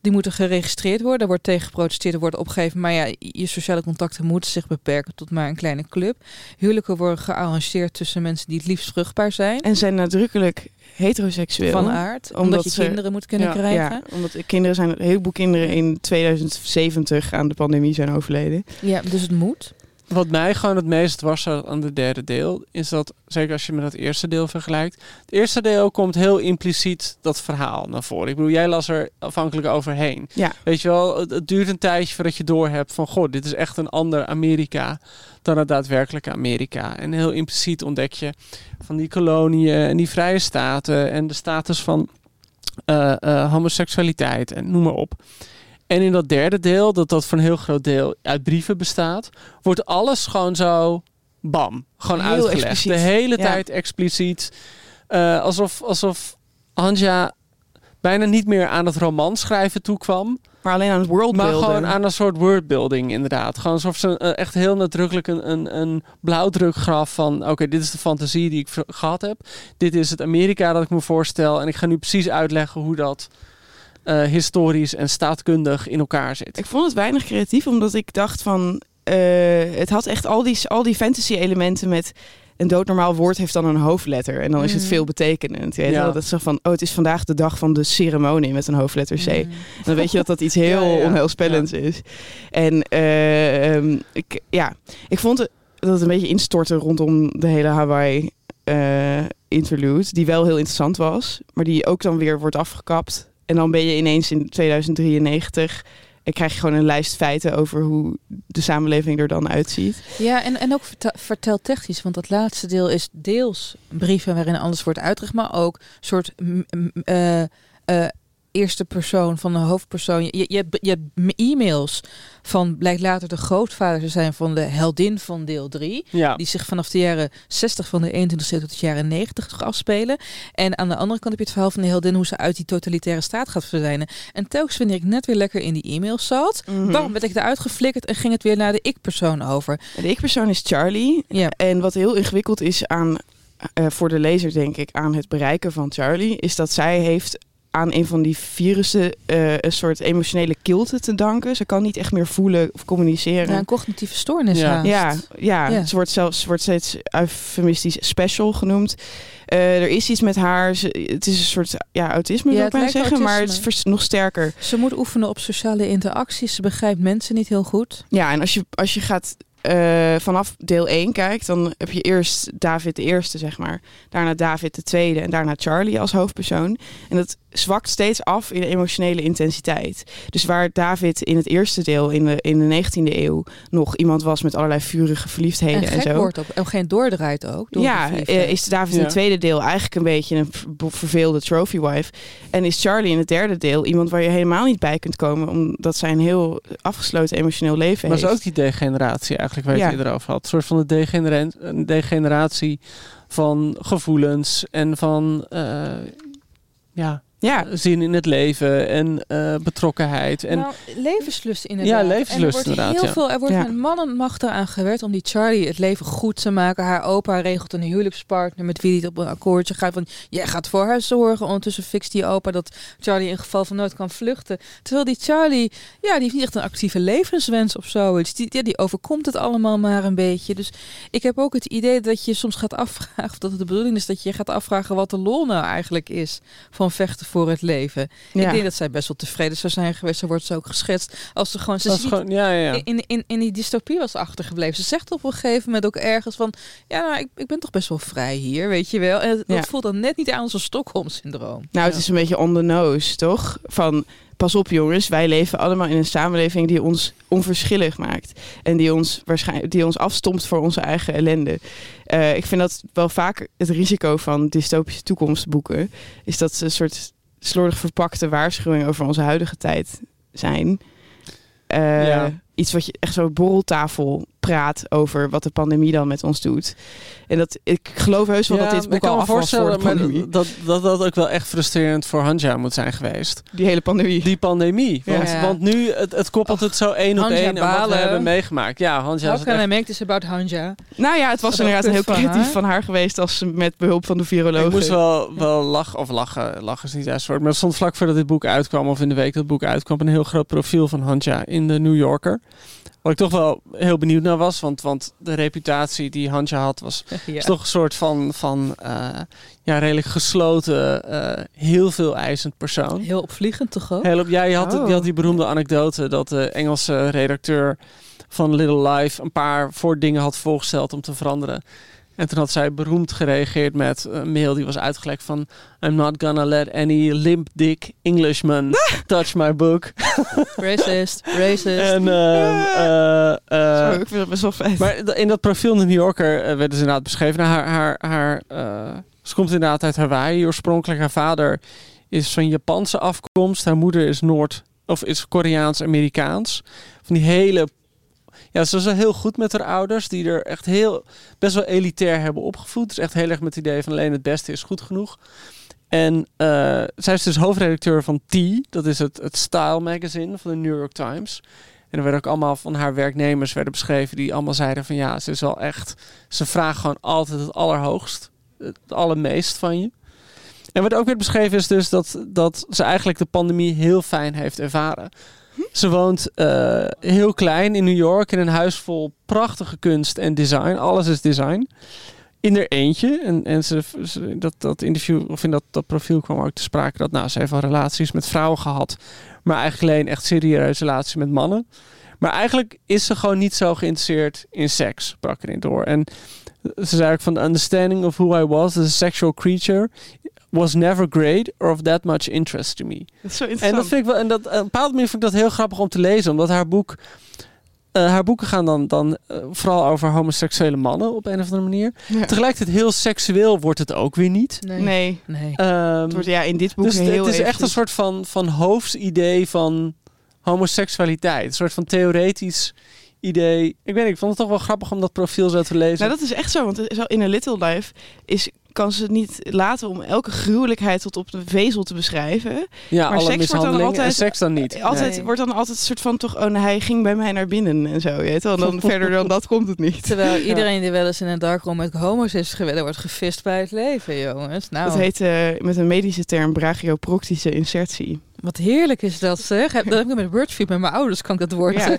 Die moeten geregistreerd worden. Daar wordt tegen geprotesteerd, er wordt opgegeven. Maar ja, je sociale contacten moeten zich beperken tot maar een kleine club. Huwelijken worden gearrangeerd tussen mensen die het liefst vruchtbaar zijn. En zijn nadrukkelijk heteroseksueel. van aard. Omdat, Omdat je ze- kinderen moet kunnen Ja, krijgen. Ja, omdat de kinderen zijn, een heleboel kinderen in 2070 aan de pandemie zijn overleden. Ja, dus het moet. Wat mij gewoon het meest was aan het derde deel, is dat, zeker als je met het eerste deel vergelijkt, het eerste deel komt heel impliciet dat verhaal naar voren. Ik bedoel, jij las er afhankelijk overheen. Ja. Weet je wel, het, het duurt een tijdje voordat je doorhebt van, god, dit is echt een ander Amerika dan het daadwerkelijke Amerika. En heel impliciet ontdek je van die koloniën en die vrije staten en de status van eh, eh, homoseksualiteit en noem maar op. En in dat derde deel, dat dat voor een heel groot deel uit brieven bestaat, wordt alles gewoon zo bam, gewoon Heel uitgelegd. expliciet. De hele Ja. tijd expliciet. Eh, alsof, alsof Anja bijna niet meer aan het roman schrijven toekwam, Maar alleen aan het maar worldbuilden. gewoon aan een soort wordbuilding inderdaad. Gewoon alsof ze eh, echt heel nadrukkelijk een, een, een blauwdruk gaf van... oké, dit is de fantasie die ik gehad heb. Dit is het Amerika dat ik me voorstel. En ik ga nu precies uitleggen hoe dat eh, historisch en staatkundig in elkaar zit. Ik vond het weinig creatief, omdat ik dacht van... eh, het had echt al die, al die fantasy elementen met... Een doodnormaal woord heeft dan een hoofdletter. En dan is het Mhm. veel betekenend. Je weet Ja. dat zo van, oh, het is vandaag de dag van de ceremonie met een hoofdletter C. Mm. Dan weet je dat dat iets heel Ja, ja, ja. onheilspellends is. En eh, ehm, ik, ja, ik vond het, dat het een beetje instortte rondom de hele Hawaii eh, interlude. Die wel heel interessant was. Maar die ook dan weer wordt afgekapt. En dan ben je ineens in 2093... En krijg je gewoon een lijst feiten over hoe de samenleving er dan uitziet. Ja, en, en ook vertel, verteltechnisch, want dat laatste deel is deels brieven waarin alles wordt uitgelegd, maar ook soort eh, eerste persoon van de hoofdpersoon. Je, je, hebt, je hebt e-mails van, blijkt later de grootvader te zijn van de heldin van deel 3. Ja, Die zich vanaf de jaren 60 van de 21 e tot de jaren 90 afspelen. En aan de andere kant heb je het verhaal van de heldin hoe ze uit die totalitaire staat gaat verdwijnen. En telkens wanneer ik net weer lekker in die e-mails zat, bam, werd ik eruit geflikkerd en ging het weer naar de ik-persoon over. De ik-persoon is Charlie. Ja. En wat heel ingewikkeld is aan, eh, voor de lezer, denk ik, aan het bereiken van Charlie, is dat zij heeft aan een van die virussen eh, een soort emotionele kilte te danken. Ze kan niet echt meer voelen of communiceren. Ja, een cognitieve stoornis Ja. Ja, ja, Ja. ze wordt zelfs ze wordt steeds eufemistisch special genoemd. Eh, er is iets met haar. Ze, het is een soort ja, autisme, Ja, wil ik lijkt zeggen, maar het is nog sterker. Ze moet oefenen op sociale interacties. Ze begrijpt mensen niet heel goed. Ja, en als je, als je gaat eh, vanaf deel 1 kijkt, dan heb je eerst David de eerste, zeg maar. Daarna David de tweede en daarna Charlie als hoofdpersoon. En dat zwakt steeds af in de emotionele intensiteit. Dus waar David in het eerste deel, in de, in de 19e eeuw, nog iemand was met allerlei vurige verliefdheden en en, zo. wordt op. En geen doordraait ook. Door ja, eh, is David in het tweede deel eigenlijk een beetje een ver- verveelde trophy wife. En is Charlie in het derde deel iemand waar je helemaal niet bij kunt komen, omdat zij een heel afgesloten emotioneel leven Maar heeft. is ook die degeneratie eigenlijk waar je Ja. het eerder over had. Een soort van de degeneratie van gevoelens en van eh, ja, Ja, zin in het leven en eh, betrokkenheid. En nou, levenslust inderdaad. Ja, levenslust en er wordt inderdaad, Heel ja. veel, er wordt Ja. met mannenmacht aan gewerkt om die Charlie het leven goed te maken. Haar opa regelt een huwelijkspartner met wie hij op een akkoordje gaat. Van, jij gaat voor haar zorgen. Ondertussen fixt die opa dat Charlie in geval van nood kan vluchten. Terwijl die Charlie, ja, die heeft niet echt een actieve levenswens of zoiets. Die, ja, die overkomt het allemaal maar een beetje. Dus ik heb ook het idee dat je soms gaat afvragen, of dat het de bedoeling is dat je gaat afvragen wat de lol nou eigenlijk is van vechten voor het leven. ja. Ik denk dat zij best wel tevreden zou zijn geweest. Zo wordt ze ook geschetst. Als ze gewoon. Ze is gewoon, ja, in, in, in die dystopie was achtergebleven. Ze zegt op een gegeven moment ook ergens van... Ja, nou, ik, ik ben toch best wel vrij hier, weet je wel. En het, dat voelt dan net niet aan als een Stockholm-syndroom. Nou, het is een beetje on the nose, toch? Van, pas op jongens, wij leven allemaal in een samenleving die ons onverschillig maakt. En die ons, waarschijnlijk, die ons afstomt voor onze eigen ellende. Eh, ik vind dat wel vaak het risico van dystopische toekomstboeken... is dat ze een soort slordig verpakte waarschuwing over onze huidige tijd zijn. Eh, Ja. Iets wat je echt zo borreltafel praat over wat de pandemie dan met ons doet. En dat ik geloof heus wel dat dit ik boek kan al me af was voor de pandemie. dat, dat dat ook wel echt frustrerend voor Hanja moet zijn geweest. Die hele pandemie. Die pandemie. Want, Ja. want nu, het, het koppelt het zo één op één aan wat we hebben meegemaakt. Ja, Hanja How het I echt make this about Hanja? Nou ja, het was Dat inderdaad heel van creatief haar. van haar geweest als ze met behulp van de virologen. Ik moest wel, wel lachen, of lachen, lachen is niet juist woord. Maar er stond vlak voordat dit boek uitkwam, of in de week dat het boek uitkwam, een heel groot profiel van Hanja in de New Yorker. Waar ik toch wel heel benieuwd naar was, want, want de reputatie die Hanja had was Ja. toch een soort van, van eh, ja, redelijk gesloten, eh, heel veel eisend persoon. Heel opvliegend toch ook? Heel op, ja, je had, Oh. je had die beroemde anekdote dat de Engelse redacteur van Little Life een paar voor dingen had voorgesteld om te veranderen. En toen had zij beroemd gereageerd met een mail die was uitgelekt van I'm not gonna let any limp dick Englishman touch my book. Racist, racist. en ehm, eh, eh, Zo, ik vind het best wel vet. maar in dat profiel in de New Yorker eh, werden ze inderdaad beschreven. Nou, haar, haar, haar, ze komt inderdaad uit Hawaii oorspronkelijk. Haar vader is van Japanse afkomst. Haar moeder is Noord- of is Koreaans-Amerikaans. Van die hele... Ja, ze is wel heel goed met haar ouders, die er echt heel best wel elitair hebben opgevoed. Dus echt heel erg met het idee van alleen het beste is goed genoeg. En eh, zij is dus hoofdredacteur van T, dat is het, het style magazine van de New York Times. En er werden ook allemaal van haar werknemers werden beschreven die allemaal zeiden van ja, ze is wel echt, ze vraagt gewoon altijd het allerhoogst, het allermeest van je. En wat ook weer beschreven is dus dat, dat ze eigenlijk de pandemie heel fijn heeft ervaren. Ze woont eh, heel klein in New York in een huis vol prachtige kunst en design. Alles is design. In haar eentje. En, en ze, dat, dat interview, of in dat, dat profiel kwam ook te sprake dat nou, ze heeft wel relaties met vrouwen gehad. Maar eigenlijk alleen echt serieuze relaties met mannen. Maar eigenlijk is ze gewoon niet zo geïnteresseerd in seks, brak erin door. En ze zei ook van the understanding of who I was as a sexual creature was never great or of that much interest to me. Dat is zo En dat vind ik wel, en dat, op een bepaalde manier vind ik dat heel grappig om te lezen, omdat haar boek, eh, haar boeken gaan dan, dan eh, vooral over homoseksuele mannen op een of andere manier. Ja. Tegelijkertijd heel seksueel wordt het ook weer niet. Nee. Nee, Nee. Ehm, het wordt ja in dit boek dus heel het is echt een soort van, van hoofdidee van homoseksualiteit. Een soort van theoretisch idee. Ik weet niet, ik vond het toch wel grappig om dat profiel zo te lezen. Nou, dat is echt zo, want in A Little Life is kan ze het niet laten om elke gruwelijkheid tot op de vezel te beschrijven. Ja, Maar alle seks wordt dan en altijd- seks dan niet. Altijd Nee. wordt dan altijd een soort van toch, oh hij ging bij mij naar binnen en zo, weet wel. En dan verder dan dat komt het niet. Terwijl iedereen die wel eens in een darkroom met homo's is geweest, daar wordt gevist bij het leven, jongens. Nou, Dat heet eh, met een medische term brachioproctische insertie. Wat heerlijk is dat, zeg. Heb- Dat heb ik met Wordfeed met mijn ouders, kan ik dat woord Ja.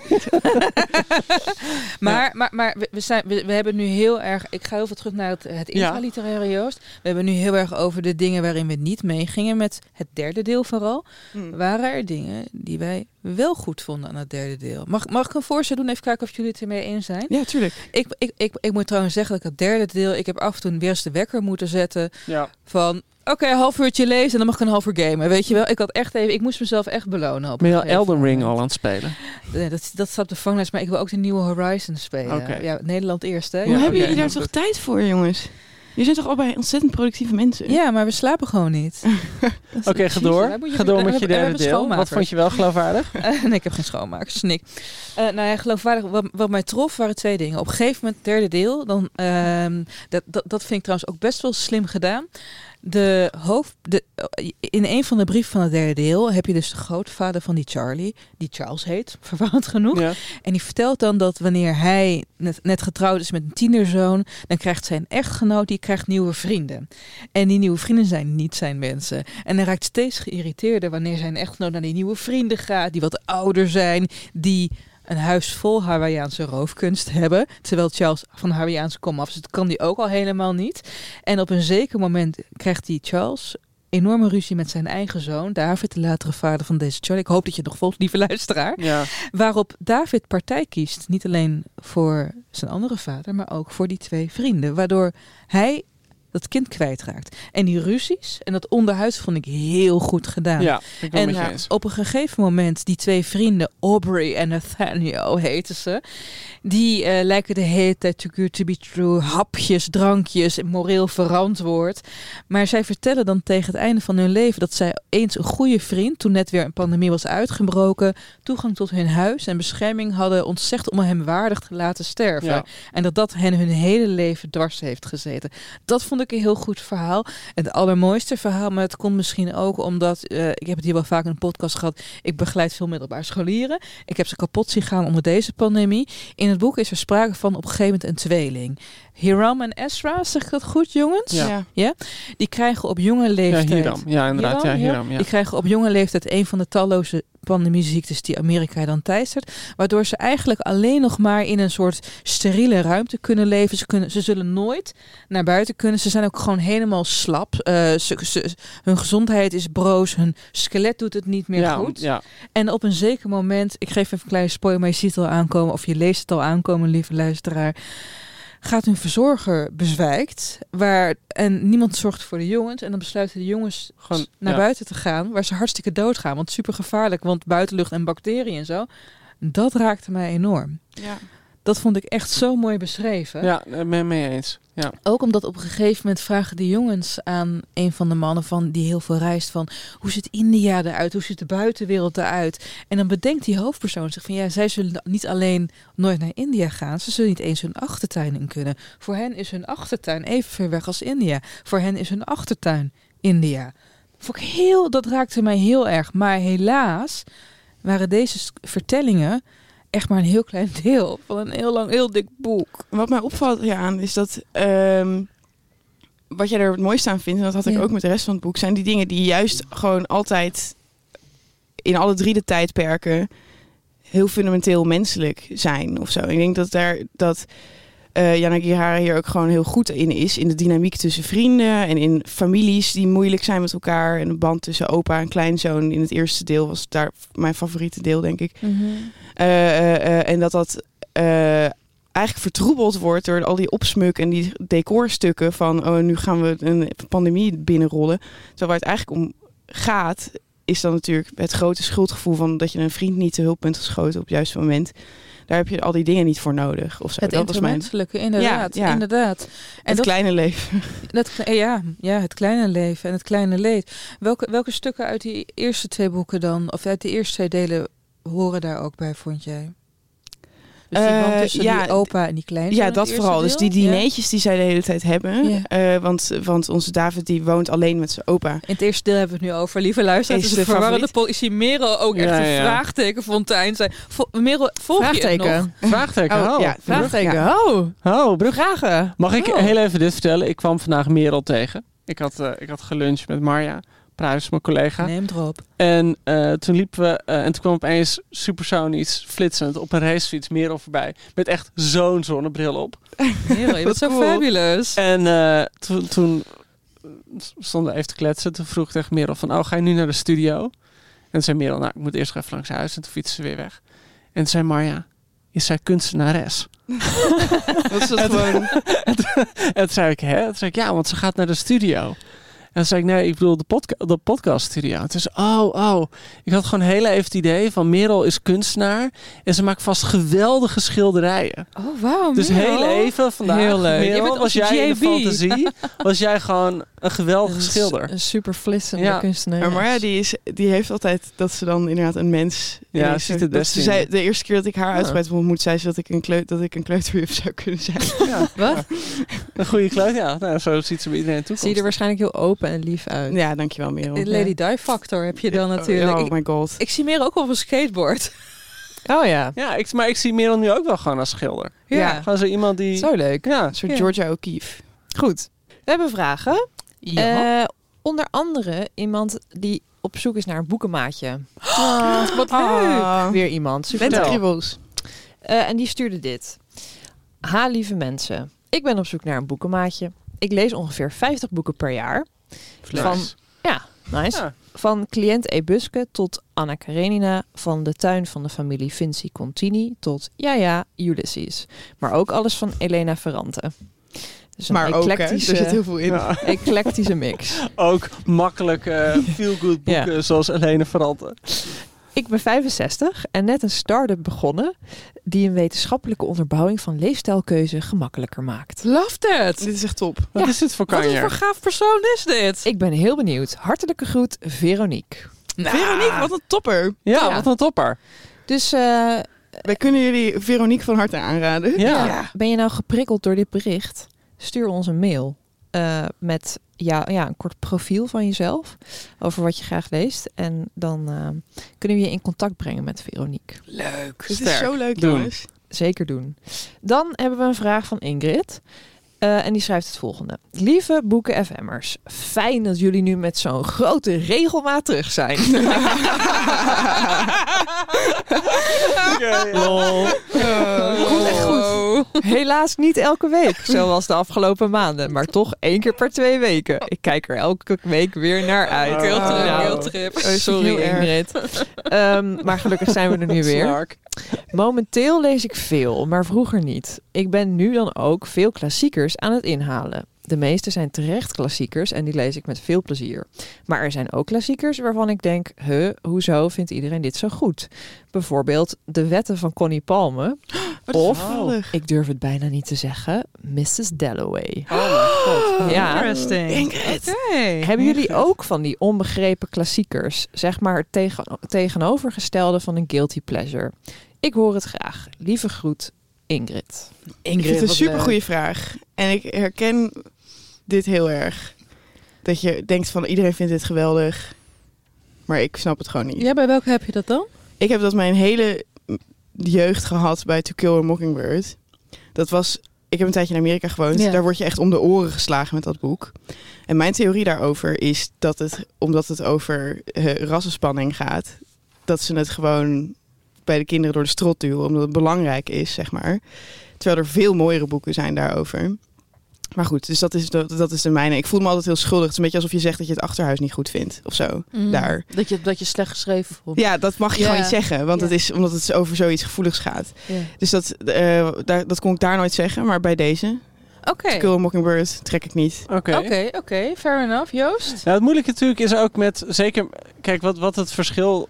maar, maar, maar we, zijn, we, we hebben nu heel erg... Ik ga heel veel terug naar het, het intraliteraire Joost. We hebben nu heel erg over de dingen waarin we niet meegingen. Met het derde deel vooral. Hm. Waren er dingen die wij wel goed vonden aan het derde deel? Mag, mag ik een voorstel doen? Even kijken of jullie het ermee eens zijn. Ja, tuurlijk. Ik, ik, ik, ik moet trouwens zeggen dat ik het derde deel... Ik heb af en toe weer eens de wekker moeten zetten Ja. van... Oké, een half uurtje lezen en dan mag ik een half uur gamen. Weet je wel? Ik had echt even... Ik moest mezelf echt belonen. Op Ben je al Elden Ring al aan het spelen? Nee, dat, dat staat op de vanglijst, maar ik wil ook de nieuwe Horizon spelen. Oké. Ja, Nederland eerst, hè? Hoe Ja, hebben jullie daar toch tijd voor, jongens? Jullie zijn toch allebei ontzettend productieve mensen? Ja, maar we slapen gewoon niet. Oké, ga door. Je- Ga door met je derde deel. Wat vond je wel geloofwaardig? Eh, nee, ik heb geen schoonmakers, Nick. Eh nou ja, geloofwaardig. Wat, wat mij trof waren twee dingen. Op een gegeven moment, derde deel, dan, ehm, dat, dat, dat vind ik trouwens ook best wel slim gedaan. De hoofd, de, in een van de brieven van het derde deel heb je dus de grootvader van die Charlie, die Charles heet, verwarrend genoeg. Ja. En die vertelt dan dat wanneer hij net, net getrouwd is met een tienerzoon, dan krijgt zijn echtgenoot die krijgt nieuwe vrienden. En die nieuwe vrienden zijn niet zijn mensen. En hij raakt steeds geïrriteerder wanneer zijn echtgenoot naar die nieuwe vrienden gaat, die wat ouder zijn, die een huis vol Hawaiiaanse roofkunst hebben. Terwijl Charles van Hawaiiaanse kom af, dus dat kan die ook al helemaal niet. En op een zeker moment krijgt die Charles enorme ruzie met zijn eigen zoon, David, de latere vader van deze Charlie. Ik hoop dat je het nog volgt, lieve luisteraar. Ja. Waarop David partij kiest, niet alleen voor zijn andere vader, maar ook voor die twee vrienden. Waardoor hij dat kind kwijtraakt. En die ruzies en dat onderhuid vond ik heel goed gedaan. Ja, ik ben En ja, eens. op een gegeven moment, die twee vrienden, Aubrey en Nathaniel heten ze, die eh, lijken de hele tijd too good to be true, hapjes, drankjes, moreel verantwoord. Maar zij vertellen dan tegen het einde van hun leven dat zij eens een goede vriend, toen net weer een pandemie was uitgebroken, toegang tot hun huis en bescherming hadden ontzegd om hem waardig te laten sterven. Ja. En dat dat hen hun hele leven dwars heeft gezeten. Dat vond ik een heel goed verhaal. Het allermooiste verhaal, maar het komt misschien ook omdat, eh, ik heb het hier wel vaak in een podcast gehad, ik begeleid veel middelbare scholieren. Ik heb ze kapot zien gaan onder deze pandemie. In het boek is er sprake van op een gegeven moment een tweeling. Hiram en Ezra, zeg ik dat goed jongens? Ja. Die krijgen op jonge Ja, leeftijd... Hiram. Ja, inderdaad. Ja, Hiram, ja. Hiram. Ja. Die krijgen op jonge leeftijd een van de talloze pandemieziektes die Amerika dan teistert. Waardoor ze eigenlijk alleen nog maar in een soort steriele ruimte kunnen leven. Ze, kunnen, ze zullen nooit naar buiten kunnen. Ze zijn ook gewoon helemaal slap. Eh, ze, ze- hun gezondheid is broos. Hun skelet doet het niet meer ja, goed. Ja. En op een zeker moment, ik geef even een kleine spoiler, maar je ziet het al aankomen, of je leest het al aankomen, lieve luisteraar. Gaat hun verzorger bezwijkt, waar, en niemand zorgt voor de jongens. En dan besluiten de jongens Gewoon, naar ja. buiten te gaan, waar ze hartstikke doodgaan. Want super gevaarlijk, want buitenlucht en bacteriën en zo. Dat raakte mij enorm. Ja. Dat vond ik echt zo mooi beschreven. Ja, ben het mee eens. Ja. Ook omdat op een gegeven moment vragen de jongens aan een van de mannen van die heel veel reist van hoe ziet India eruit, hoe ziet de buitenwereld eruit. En dan bedenkt die hoofdpersoon zich van ja, zij zullen niet alleen nooit naar India gaan, ze zullen niet eens hun achtertuin in kunnen. Voor hen is hun achtertuin even ver weg als India. Voor hen is hun achtertuin India. Vond ik heel, dat raakte mij heel erg. Maar helaas waren deze vertellingen echt maar een heel klein deel van een heel lang, heel dik boek. Wat mij opvalt hieraan is dat... ehm, wat jij er het mooiste aan vindt, en dat had ik Ja. ook met de rest van het boek... zijn die dingen die juist gewoon altijd in alle drie de tijdperken... heel fundamenteel menselijk zijn of zo. Ik denk dat daar... dat eh Jana Gihara hier ook gewoon heel goed in is. In de dynamiek tussen vrienden en in families die moeilijk zijn met elkaar. En de band tussen opa en kleinzoon in het eerste deel was daar mijn favoriete deel, denk ik. Eh, eh, eh, en dat dat eigenlijk vertroebeld wordt door al die opsmuk en die decorstukken van oh, nu gaan we een pandemie binnenrollen. Terwijl waar het eigenlijk om gaat, is dan natuurlijk het grote schuldgevoel van dat je een vriend niet te hulp bent geschoten op het juiste moment. Daar heb je al die dingen niet voor nodig. Of zo. Het dat was mijn inderdaad. Ja, ja. inderdaad. En het dat, kleine leven. dat, kle- ja, ja, het kleine leven en het kleine leed. Welke, welke stukken uit die eerste twee boeken dan, of uit de eerste twee delen, horen daar ook bij, vond jij? Dus die band Eh, tussen ja, die opa en die kleinzoon. Ja, dat vooral. Dus die dineetjes die zij de hele tijd hebben. Ja. Eh, want, want onze David die woont alleen met zijn opa. In het eerste deel hebben we het nu over. Lieve luisteraars, Is de verwarrende favoriet? politie. Merel ook echt Ja, een ja. vraagtekenfontein zijn. Vo- Merel, volg je het nog? Vraagteken. Vraagteken. Oh, oh. ja, Vraagteken. Ja. Oh, Oh, vragen. Mag ik Oh. heel even dit vertellen? Ik kwam vandaag Merel tegen. Ik had, eh, ik had geluncht met Marja Pruis, mijn collega. Neem erop. En eh, toen liepen we, eh, en toen kwam opeens supersonisch flitsend op een racefiets Merel voorbij. Met echt zo'n zonnebril op. Merel, je bent zo cool. fabulous. En eh, toen, toen stonden we even te kletsen. Toen vroeg ik tegen Merel van, oh, ga je nu naar de studio? En toen zei Merel, nou, ik moet eerst even langs huis. En toen fietsen ze weer weg. En toen zei Marja, is zij kunstenares? Dat is dat gewoon. En toen zei ik, hè? Toen zei ik, ja, want ze gaat naar de studio. En toen zei ik, nee, ik bedoel de, podca de podcaststudio. En toen zei oh, oh. Ik had gewoon heel even het idee van Merel is kunstenaar. En ze maakt vast geweldige schilderijen. Oh, wauw. Dus Merel. heel even vandaag, Heel leuk. Je Merel, was jij in de JB. fantasie, was jij gewoon een geweldige Een schilder. Een super flitsende Ja. kunstenaar. Maar Marja die, is, die heeft altijd dat ze dan inderdaad een mens Ja, is. ziet het best ze zei, de eerste keer dat ik haar Ja. uitgebreid heb ontmoet, zei ze dat ik een, kleut, dat ik een kleuterjuf zou kunnen zijn. Ja, Wat? een goede kluit, ja. Nou, zo ziet ze bij iedereen toe. Zie je er waarschijnlijk heel open en lief uit. Ja, dankjewel Merel. In Lady Di Factor heb je dan natuurlijk. Oh ik, my god. ik zie Merel ook op een skateboard. Oh ja, Ja, ik, maar ik zie Merel nu ook wel gewoon als schilder. Ja. Gewoon zo iemand die... zo leuk. Ja, Een soort Ja. Georgia O'Keeffe. Goed. We hebben vragen. Ja. Eh, onder andere iemand die op zoek is naar een boekenmaatje. Wat Ah. Weer iemand. Super Met de tof. kriebels. Eh, en die stuurde dit. Ha, lieve mensen. Ik ben op zoek naar een boekenmaatje. Ik lees ongeveer 50 boeken per jaar. Van, ja, nice. Ja. Van cliënt Ebuske tot Anna Karenina. Van de tuin van de familie Vinci Contini tot, ja ja, Ulysses. Maar ook alles van Elena Ferrante. Dus een Maar ook, hè, er zit heel veel in. Ja. eclectische mix. Ook makkelijke feel-good boeken zoals Helene Ferrante. Ik ben 65 en net een start-up begonnen die een wetenschappelijke onderbouwing van leefstijlkeuze gemakkelijker maakt. Love that. Dit is echt top. Wat is dit voor Wat een kanjer? voor gaaf persoon is dit? Ik ben heel benieuwd. Hartelijke groet, Veronique. Veronique, wat een topper. Ja, Ja. wat een topper. Dus eh, Wij kunnen jullie Veronique van harte aanraden. Ja. ben je nou geprikkeld door dit bericht? Stuur ons een mail eh, met ja, ja, een kort profiel van jezelf over wat je graag leest. En dan eh, kunnen we je in contact brengen met Veronique. Leuk. Dit is zo leuk, Doen. jongens. Zeker doen. Dan hebben we een vraag van Ingrid. Eh, en die schrijft het volgende. Lieve boeken FM'ers, fijn dat jullie nu met zo'n grote regelmaat terug zijn. Lol. Goed, echt goed. Helaas niet elke week, zoals de afgelopen maanden, maar toch één keer per twee weken. Ik kijk er elke week weer naar uit. Guiltrip, Nou, oh, sorry Heel. Ingrid. Ehm, maar gelukkig zijn we er nu weer. Momenteel lees ik veel, maar vroeger niet. Ik ben nu dan ook veel klassiekers aan het inhalen. De meeste zijn terecht klassiekers en die lees ik met veel plezier. Maar er zijn ook klassiekers waarvan ik denk, huh, hoezo vindt iedereen dit zo goed? Bijvoorbeeld De Wetten van Connie Palme. Of, ik durf het bijna niet te zeggen, Mrs. Dalloway. Oh mijn god. Ja. Interesting. Ingrid. Hebben jullie ook van die onbegrepen klassiekers? Zeg maar het tegen, tegenovergestelde van een guilty pleasure. Ik hoor het graag. Lieve groet, Ingrid. Ik vind het een super goede vraag. En ik herken dit heel erg. Dat je denkt van iedereen vindt dit geweldig. Maar ik snap het gewoon niet. Ja, bij welke heb je dat dan? Ik heb dat mijn hele jeugd gehad bij To Kill a Mockingbird. Dat was... Ik heb een tijdje in Amerika gewoond. Ja. Daar word je echt om de oren geslagen met dat boek. En mijn theorie daarover is dat het, omdat het over eh, rassenspanning gaat, dat ze het gewoon bij de kinderen door de strot duwen, omdat het belangrijk is, zeg maar. Terwijl er veel mooiere boeken zijn daarover. Maar goed, dus dat is de, dat is de mijne. Ik voel me altijd heel schuldig. Het is een beetje alsof je zegt dat je het achterhuis niet goed vindt of zo. Daar. Dat je, dat je slecht geschreven vond. Ja, dat mag je Ja. gewoon niet zeggen, want Ja. het is omdat het over zoiets gevoeligs gaat. Ja. Dus dat, eh, daar, dat kon ik daar nooit zeggen, maar bij deze, Oké. Kill a Mockingbird, trek ik niet. Oké. Oké, oké. Fair enough. Joost? Ja, het moeilijke natuurlijk is ook met, zeker, kijk wat, wat het verschil,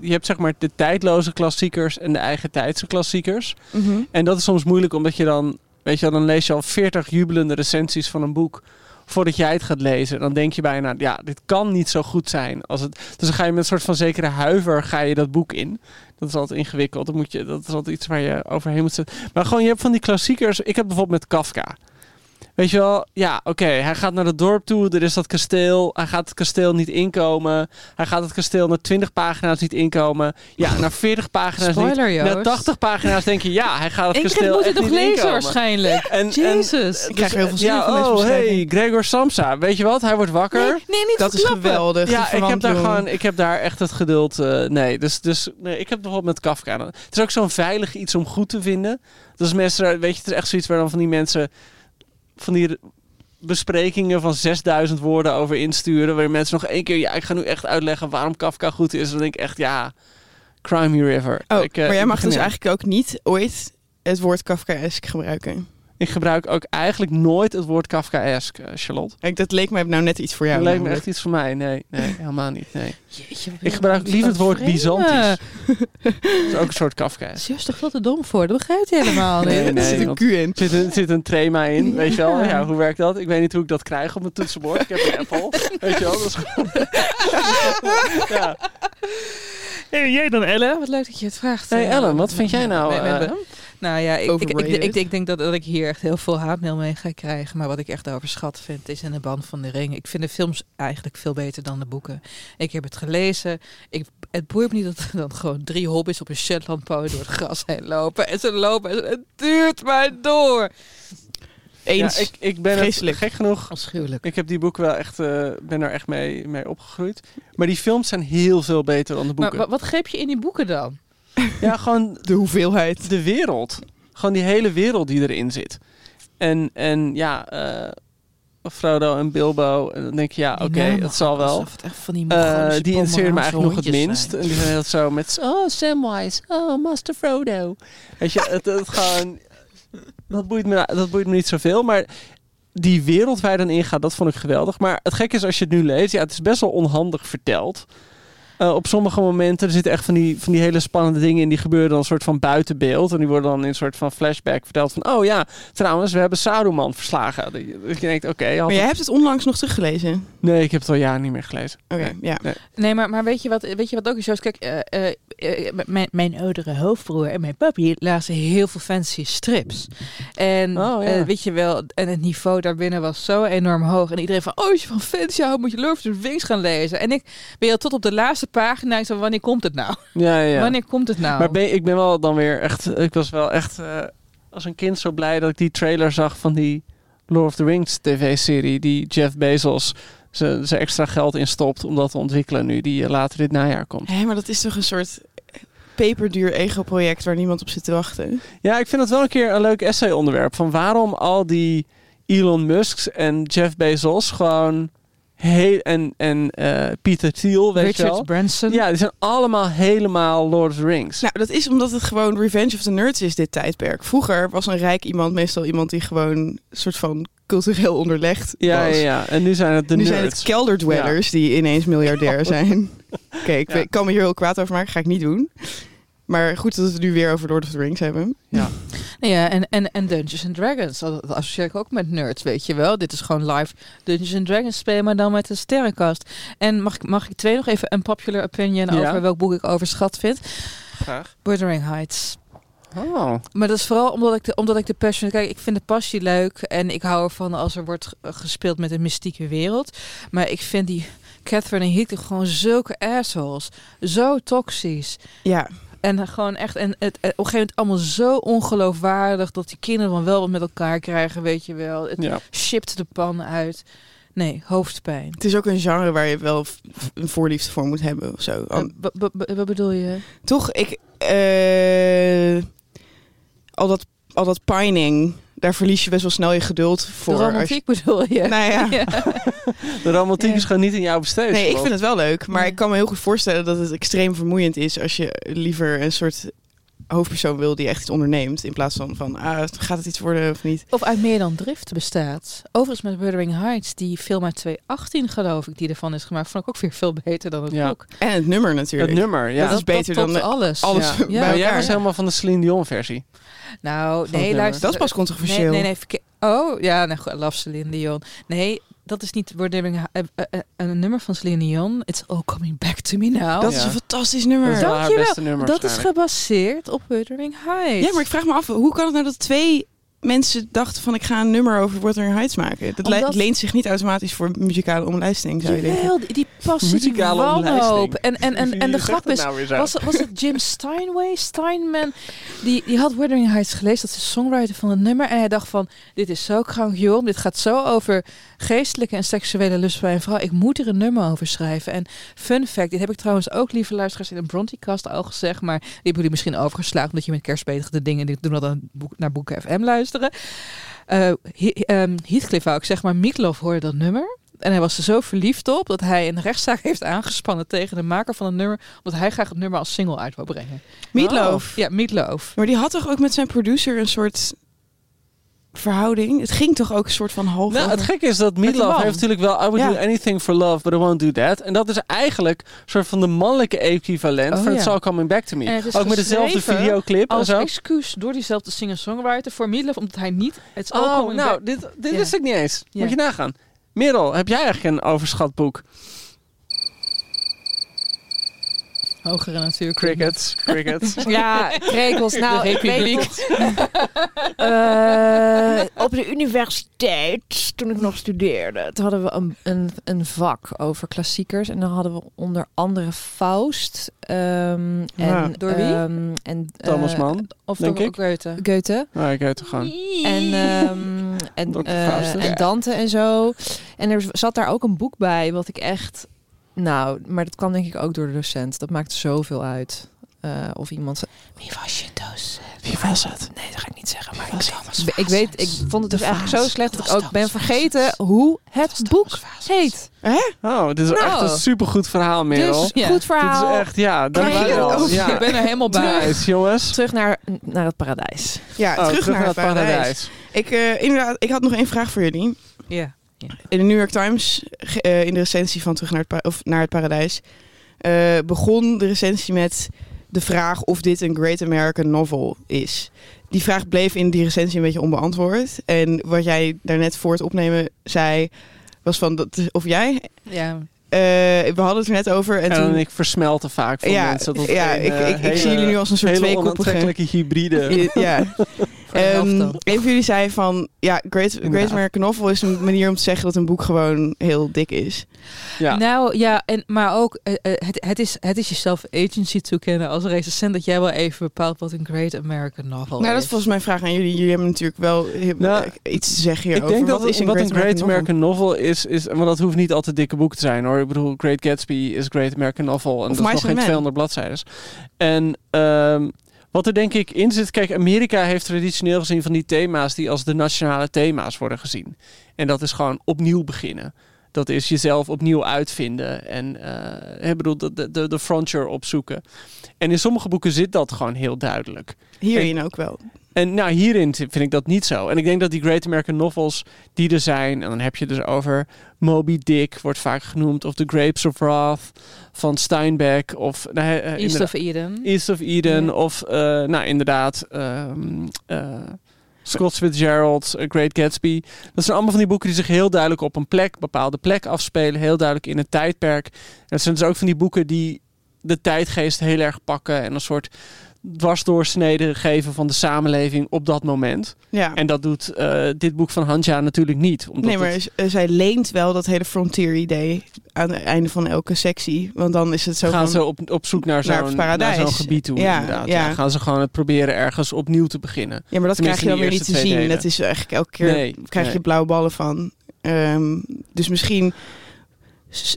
je hebt zeg maar de tijdloze klassiekers en de eigen tijdse klassiekers. En dat is soms moeilijk omdat je dan, weet je dan lees je al 40 jubelende recensies van een boek voordat jij het gaat lezen. Dan denk je bijna, ja, dit kan niet zo goed zijn. Als het, dus dan ga je met een soort van zekere huiver ga je dat boek in. Dat is altijd ingewikkeld. Dan moet je, dat is altijd iets waar je overheen moet zetten. Maar gewoon, je hebt van die klassiekers. Ik heb bijvoorbeeld met Kafka. Weet je wel, ja, oké. hij gaat naar het dorp toe. Er is dat kasteel. Hij gaat het kasteel niet inkomen. Hij gaat het kasteel naar 20 pagina's niet inkomen. Ja, naar 40 pagina's Spoiler, niet. Joost. Naar 80 pagina's denk je, ja, hij gaat het Ingrid kasteel moet echt het nog niet lezen inkomen. waarschijnlijk. En, Jezus. En, Ik krijg heel veel zin ja, in van deze oh, hey. Gregor Samsa. Weet je wat? Hij wordt wakker. Nee, nee, niet Dat is geweldig. Ja, ik heb daar gewoon, ik heb daar echt het geduld. eh, nee, dus, dus nee, ik heb bijvoorbeeld met Kafka. Het is ook zo'n veilig iets om goed te vinden. Dat is mensen, weet je, het is echt zoiets waar dan van die mensen van die besprekingen van 6000 woorden over insturen, waar mensen nog één keer, ja, ik ga nu echt uitleggen waarom Kafka goed is. Dan denk ik echt, ja, Crime Me River. Oh, ik, eh, maar jij mag dus eigenlijk ook niet ooit het woord Kafkaesk gebruiken. Ik gebruik ook eigenlijk nooit het woord Kafkaesk, eh, Charlotte. Kijk, dat leek mij nou net iets voor jou. dat leek me echt iets voor mij. Nee, nee, helemaal niet. Nee. Jeetje, wat Ik gebruik liever het woord vreemde. Byzantisch. Dat is ook een soort Kafkaesk. is juist toch veel te dom voor. Dat begrijpt hij helemaal Nee, niet. Er zit een Q in. Er zit, een, zit een trema in, weet je wel. Ja, hoe werkt dat? Ik weet niet hoe ik dat krijg op mijn toetsenbord. Ik heb een Apple, weet je wel. Dat is gewoon... ja. Hey, jij dan, Ellen? Wat leuk dat je het vraagt. Hey, Ellen, wat vind jij nou, eh, nee. Nou ja, ik, ik, ik, Overrated. ik, ik denk dat, dat ik hier echt heel veel haatmail mee ga krijgen. Maar wat ik echt overschat vind, is in de band van de ring. Ik vind de films eigenlijk veel beter dan de boeken. Ik heb het gelezen. Ik, het boeit me niet dat er dan gewoon drie hobbits op een Shetland pony door het gras heen lopen. En ze lopen en het duurt maar door. Eens. Ja, ik, ik ben Vreselijk. het, gek genoeg. Afschuwelijk. Ik heb die boeken wel echt, eh, ben er echt mee, mee opgegroeid. Maar die films zijn heel veel beter dan de Maar boeken. wa- wat greep je in die boeken dan? Ja, gewoon de hoeveelheid. de wereld. Gewoon die hele wereld die erin zit. En, en ja, eh, Frodo en Bilbo. En dan denk je, ja, oké, namen het zal wel. echt van die Eh, Mongolische die interesseert me eigenlijk nog het minst. En die zijn heel zo met... Oh, Samwise. Oh, Master Frodo. Weet je, het, het gewoon... Dat boeit, me, dat boeit me niet zoveel. Maar die wereld waar je dan in gaat, dat vond ik geweldig. Maar het gekke is als je het nu leest... Ja, het is best wel onhandig verteld. Eh, op sommige momenten er zitten echt van die, van die hele spannende dingen in. Die gebeuren dan een soort van buitenbeeld. En die worden dan in een soort van flashback verteld van... Oh ja, trouwens, we hebben Saruman verslagen. Dat je, denkt, oké. had Maar het- jij hebt het onlangs nog teruggelezen. Nee, ik heb het al jaren niet meer gelezen. Oké, Nee. ja. Nee, maar, maar weet, je wat, weet je wat ook is? Joost? Kijk, eh, eh, mijn, mijn oudere hoofdbroer en mijn papi lazen heel veel fancy strips. En Oh, ja. weet je wel, en het niveau daarbinnen was zo enorm hoog. En iedereen van, oh, als je van fancy houdt, moet je Lord of the Rings gaan lezen. En ik ben je tot op de laatste pagina, ik zo, wanneer komt het nou? Ja, ja. Wanneer komt het nou? Maar ben, ik ben wel dan weer echt... Ik was wel echt eh, als een kind zo blij dat ik die trailer zag van die Lord of the Rings tv-serie. Die Jeff Bezos zijn extra geld in stopt om dat te ontwikkelen nu. Die eh, later dit najaar komt. Hé, maar dat is toch een soort peperduur ego-project waar niemand op zit te wachten. Ja, ik vind het wel een keer een leuk essay-onderwerp. Van waarom al die Elon Musks en Jeff Bezos gewoon... Heel, en en eh, Peter Thiel, weet je wel. Richard Branson. Ja, die zijn allemaal helemaal Lord of the Rings. Nou, dat is omdat het gewoon Revenge of the Nerds is, dit tijdperk. Vroeger was een rijk iemand meestal iemand die gewoon een soort van cultureel onderlegd ja, was. ja, ja. En nu zijn het de nu nerds. zijn het kelderdwellers die ineens miljardair zijn. Oké, ik, Ja. weet- ik kan me hier heel kwaad over maken, ga ik niet doen. Maar goed dat we het nu weer over Lord of the Rings hebben. Ja. Nou ja, en, en, en Dungeons and Dragons. Dat associeer ik ook met nerds, weet je wel. Dit is gewoon live Dungeons and Dragons spelen, maar dan met een sterrenkast. En mag ik, mag ik twee nog even een popular opinion Ja. over welk boek ik overschat vind? Graag. Wuthering Heights. Oh. Maar dat is vooral omdat ik de, omdat ik de passion... Kijk, ik vind de passie leuk en ik hou ervan als er wordt ge- gespeeld met een mystieke wereld. Maar ik vind die Catherine en gewoon zulke assholes. Zo toxisch. Ja, En gewoon echt, en het, eh, op een gegeven moment allemaal zo ongeloofwaardig dat die kinderen dan wel wat met elkaar krijgen, weet je wel. Het Ja. shipt de pan uit. Nee, hoofdpijn. het is ook een genre waar je wel een voorliefde voor moet hebben of zo. Wat bedoel je? Toch, ik... eh, al, dat, al dat pining, daar verlies je best wel snel je geduld voor. de als romantiek bedoel je? nou ja. De romantiek Ja. is gewoon niet in jouw besteed. Nee, ik vind het wel leuk. Maar Ja. ik kan me heel goed voorstellen dat het extreem vermoeiend is als je liever een soort hoofdpersoon wil die echt iets onderneemt. In plaats van van, ah, gaat het iets worden of niet? Of uit meer dan drift bestaat. Overigens met Wuthering Heights, die film uit 2018 geloof ik, die ervan is gemaakt, vond ik ook weer veel beter dan het Ja. boek. En het nummer natuurlijk. Het nummer, ja. Dat is beter dan de- alles. Alles Ja. bij Ja. maar jij was helemaal van de Celine Dion versie. Nou, nee, luister. Dat is pas controversieel. Nee, nee, nee. Oh, ja, nou goed, I love Celine Dion. Nee, dat is niet Wordering uh, uh, een nummer van Celine Dion. It's all coming back to me now. Dat Ja. is een fantastisch nummer. Dat is wel haar Dankjewel. beste nummer dat is gebaseerd op Wuthering Heights. Ja, maar ik vraag me af, hoe kan het nou dat twee mensen dachten van ik ga een nummer over Wuthering Heights maken? Dat Omdat- leent zich niet automatisch voor muzikale omlijsting, zou je denken. Jawel, die, die passie, die Muzikale wanhoop. omlijsting. En, en, en, en de grap is, nou was, was het Jim Steinway, Steinman, die, die had Wuthering Heights gelezen, dat is de songwriter van het nummer. En hij dacht van, dit is zo grandioos, dit gaat zo over geestelijke en seksuele lust bij een vrouw. Ik moet er een nummer over schrijven. En fun fact, dit heb ik trouwens ook, lieve luisteraars, in een Bronte-cast al gezegd, maar die hebben jullie misschien overgeslagen, omdat je met kerstbetige dingen die doen dat dan boek, naar Boeken FM luisteren. Ehm, Heathcliff wou ik zeg maar, Meatloaf hoorde dat nummer. En hij was er zo verliefd op dat hij een rechtszaak heeft aangespannen tegen de maker van het nummer. Omdat hij graag het nummer als single uit wil brengen. Meatloaf. Ja, Meatloaf. Maar die had toch ook met zijn producer een soort verhouding? Het ging toch ook een soort van half Nou, het gekke is dat Meatloaf man. heeft natuurlijk wel I would Ja. do anything for love, but I won't do that. En dat is eigenlijk een soort van de mannelijke equivalent Oh, van It's ja. All Coming Back to Me. En is Ook met dezelfde videoclip en Als zo. excuus door diezelfde singer-songwriter voor Meatloaf. Omdat hij niet... Het is all Oh, coming nou, back- dit, dit Ja. wist ik niet eens. Ja. Moet je nagaan. Merel, heb jij eigenlijk een overschat boek? Hogere natuurlijk. Crickets, crickets. Ja, krekels. Nou, De ik weet. Eh, op de universiteit, toen ik nog studeerde, toen hadden we een, een, een vak over klassiekers. En dan hadden we onder andere Faust. ehm, Ja. en, Door wie? ehm, en, Thomas eh, Mann. Of Denk ik. Goethe. Goethe. Nou, ik gewoon. En, ehm, en, eh, en Dante en zo. En er zat daar ook een boek bij, wat ik echt... Nou, maar dat kwam denk ik ook door de docent. Dat maakt zoveel uit. Eh, of iemand... ze- Wie was je docent? Wie was het? Nee, dat ga ik niet zeggen. Maar ik, ik weet, ik vond het dus eigenlijk zo slecht dat ik ook ben vergeten hoe het boek heet. Oh, dit is Nou. echt een supergoed verhaal, Merel. Dus Ja. goed Dit verhaal. is echt, ja, dankjewel. Dankjewel. Ja. Ik ben er helemaal bij. Nice, jongens. Terug naar, naar het paradijs. Ja, Oh, terug, naar, het paradijs. Ik, eh, inderdaad, ik had nog één vraag voor jullie. Ja. In de New York Times, eh, in de recensie van Terug naar het, Pa- of naar het Paradijs, eh, begon de recensie met de vraag of dit een Great American Novel is. Die vraag bleef in die recensie een beetje onbeantwoord. En wat jij daarnet voor het opnemen zei, was van dat, of jij. Ja. eh, we hadden het er net over. En, En, toen, ik versmelte vaak voor ja, mensen. tot ja een, ik, ik, zie jullie nu als een soort hele tweekoppige. onaantrekkelijke hybride. Ja. Ehm, een van jullie zei van, ja, Great, Great. American Novel is een manier om te zeggen dat een boek gewoon heel dik is. Ja. Nou ja, en, maar ook eh, eh, het, het, is, het is jezelf agency toekennen als recensent dat jij wel even bepaalt wat een Great American Novel nou, dat is. is volgens mij een vraag aan jullie. Jullie hebben natuurlijk wel heel- Nou, eh, iets te zeggen Ik hierover. denk dat wat is wat een Great American American Novel is, is, want dat hoeft niet altijd dikke boek te zijn hoor. Ik bedoel, Great Gatsby is Great American Novel en Of dat is nog geen and Men. 200 bladzijden. En ehm, wat er denk ik in zit, kijk, Amerika heeft traditioneel gezien van die thema's die als de nationale thema's worden gezien. En dat is gewoon opnieuw beginnen. Dat is jezelf opnieuw uitvinden en eh, ik bedoel, de, de, de frontier opzoeken. En in sommige boeken zit dat gewoon heel duidelijk. Hierin ook wel. En nou, hierin vind ik dat niet zo. En ik denk dat die Great American Novels die er zijn, en dan heb je dus over Moby Dick, wordt vaak genoemd, of The Grapes of Wrath van Steinbeck, of nou, eh, East of Eden. East of Eden, Ja. of eh, nou inderdaad, ehm eh, Scott Fitzgerald, Great Gatsby. Dat zijn allemaal van die boeken die zich heel duidelijk op een plek, bepaalde plek afspelen, heel duidelijk in een tijdperk. En dat zijn dus ook van die boeken die de tijdgeest heel erg pakken en een soort dwarsdoorsnede geven van de samenleving op dat moment. Ja. En dat doet eh, dit boek van Hanja natuurlijk niet. Omdat nee, maar het- eh, zij leent wel dat hele frontier-idee aan het einde van elke sectie. Want dan is het zo gaan van... ze op, op zoek naar zo'n zo'n gebied toe. Ja, inderdaad. ja. Ja. gaan ze gewoon het proberen ergens opnieuw te beginnen. Ja, maar dat krijg je dan weer niet te zien. delen. Dat is eigenlijk elke keer Nee, krijg nee. je blauwe ballen van. Ehm, dus misschien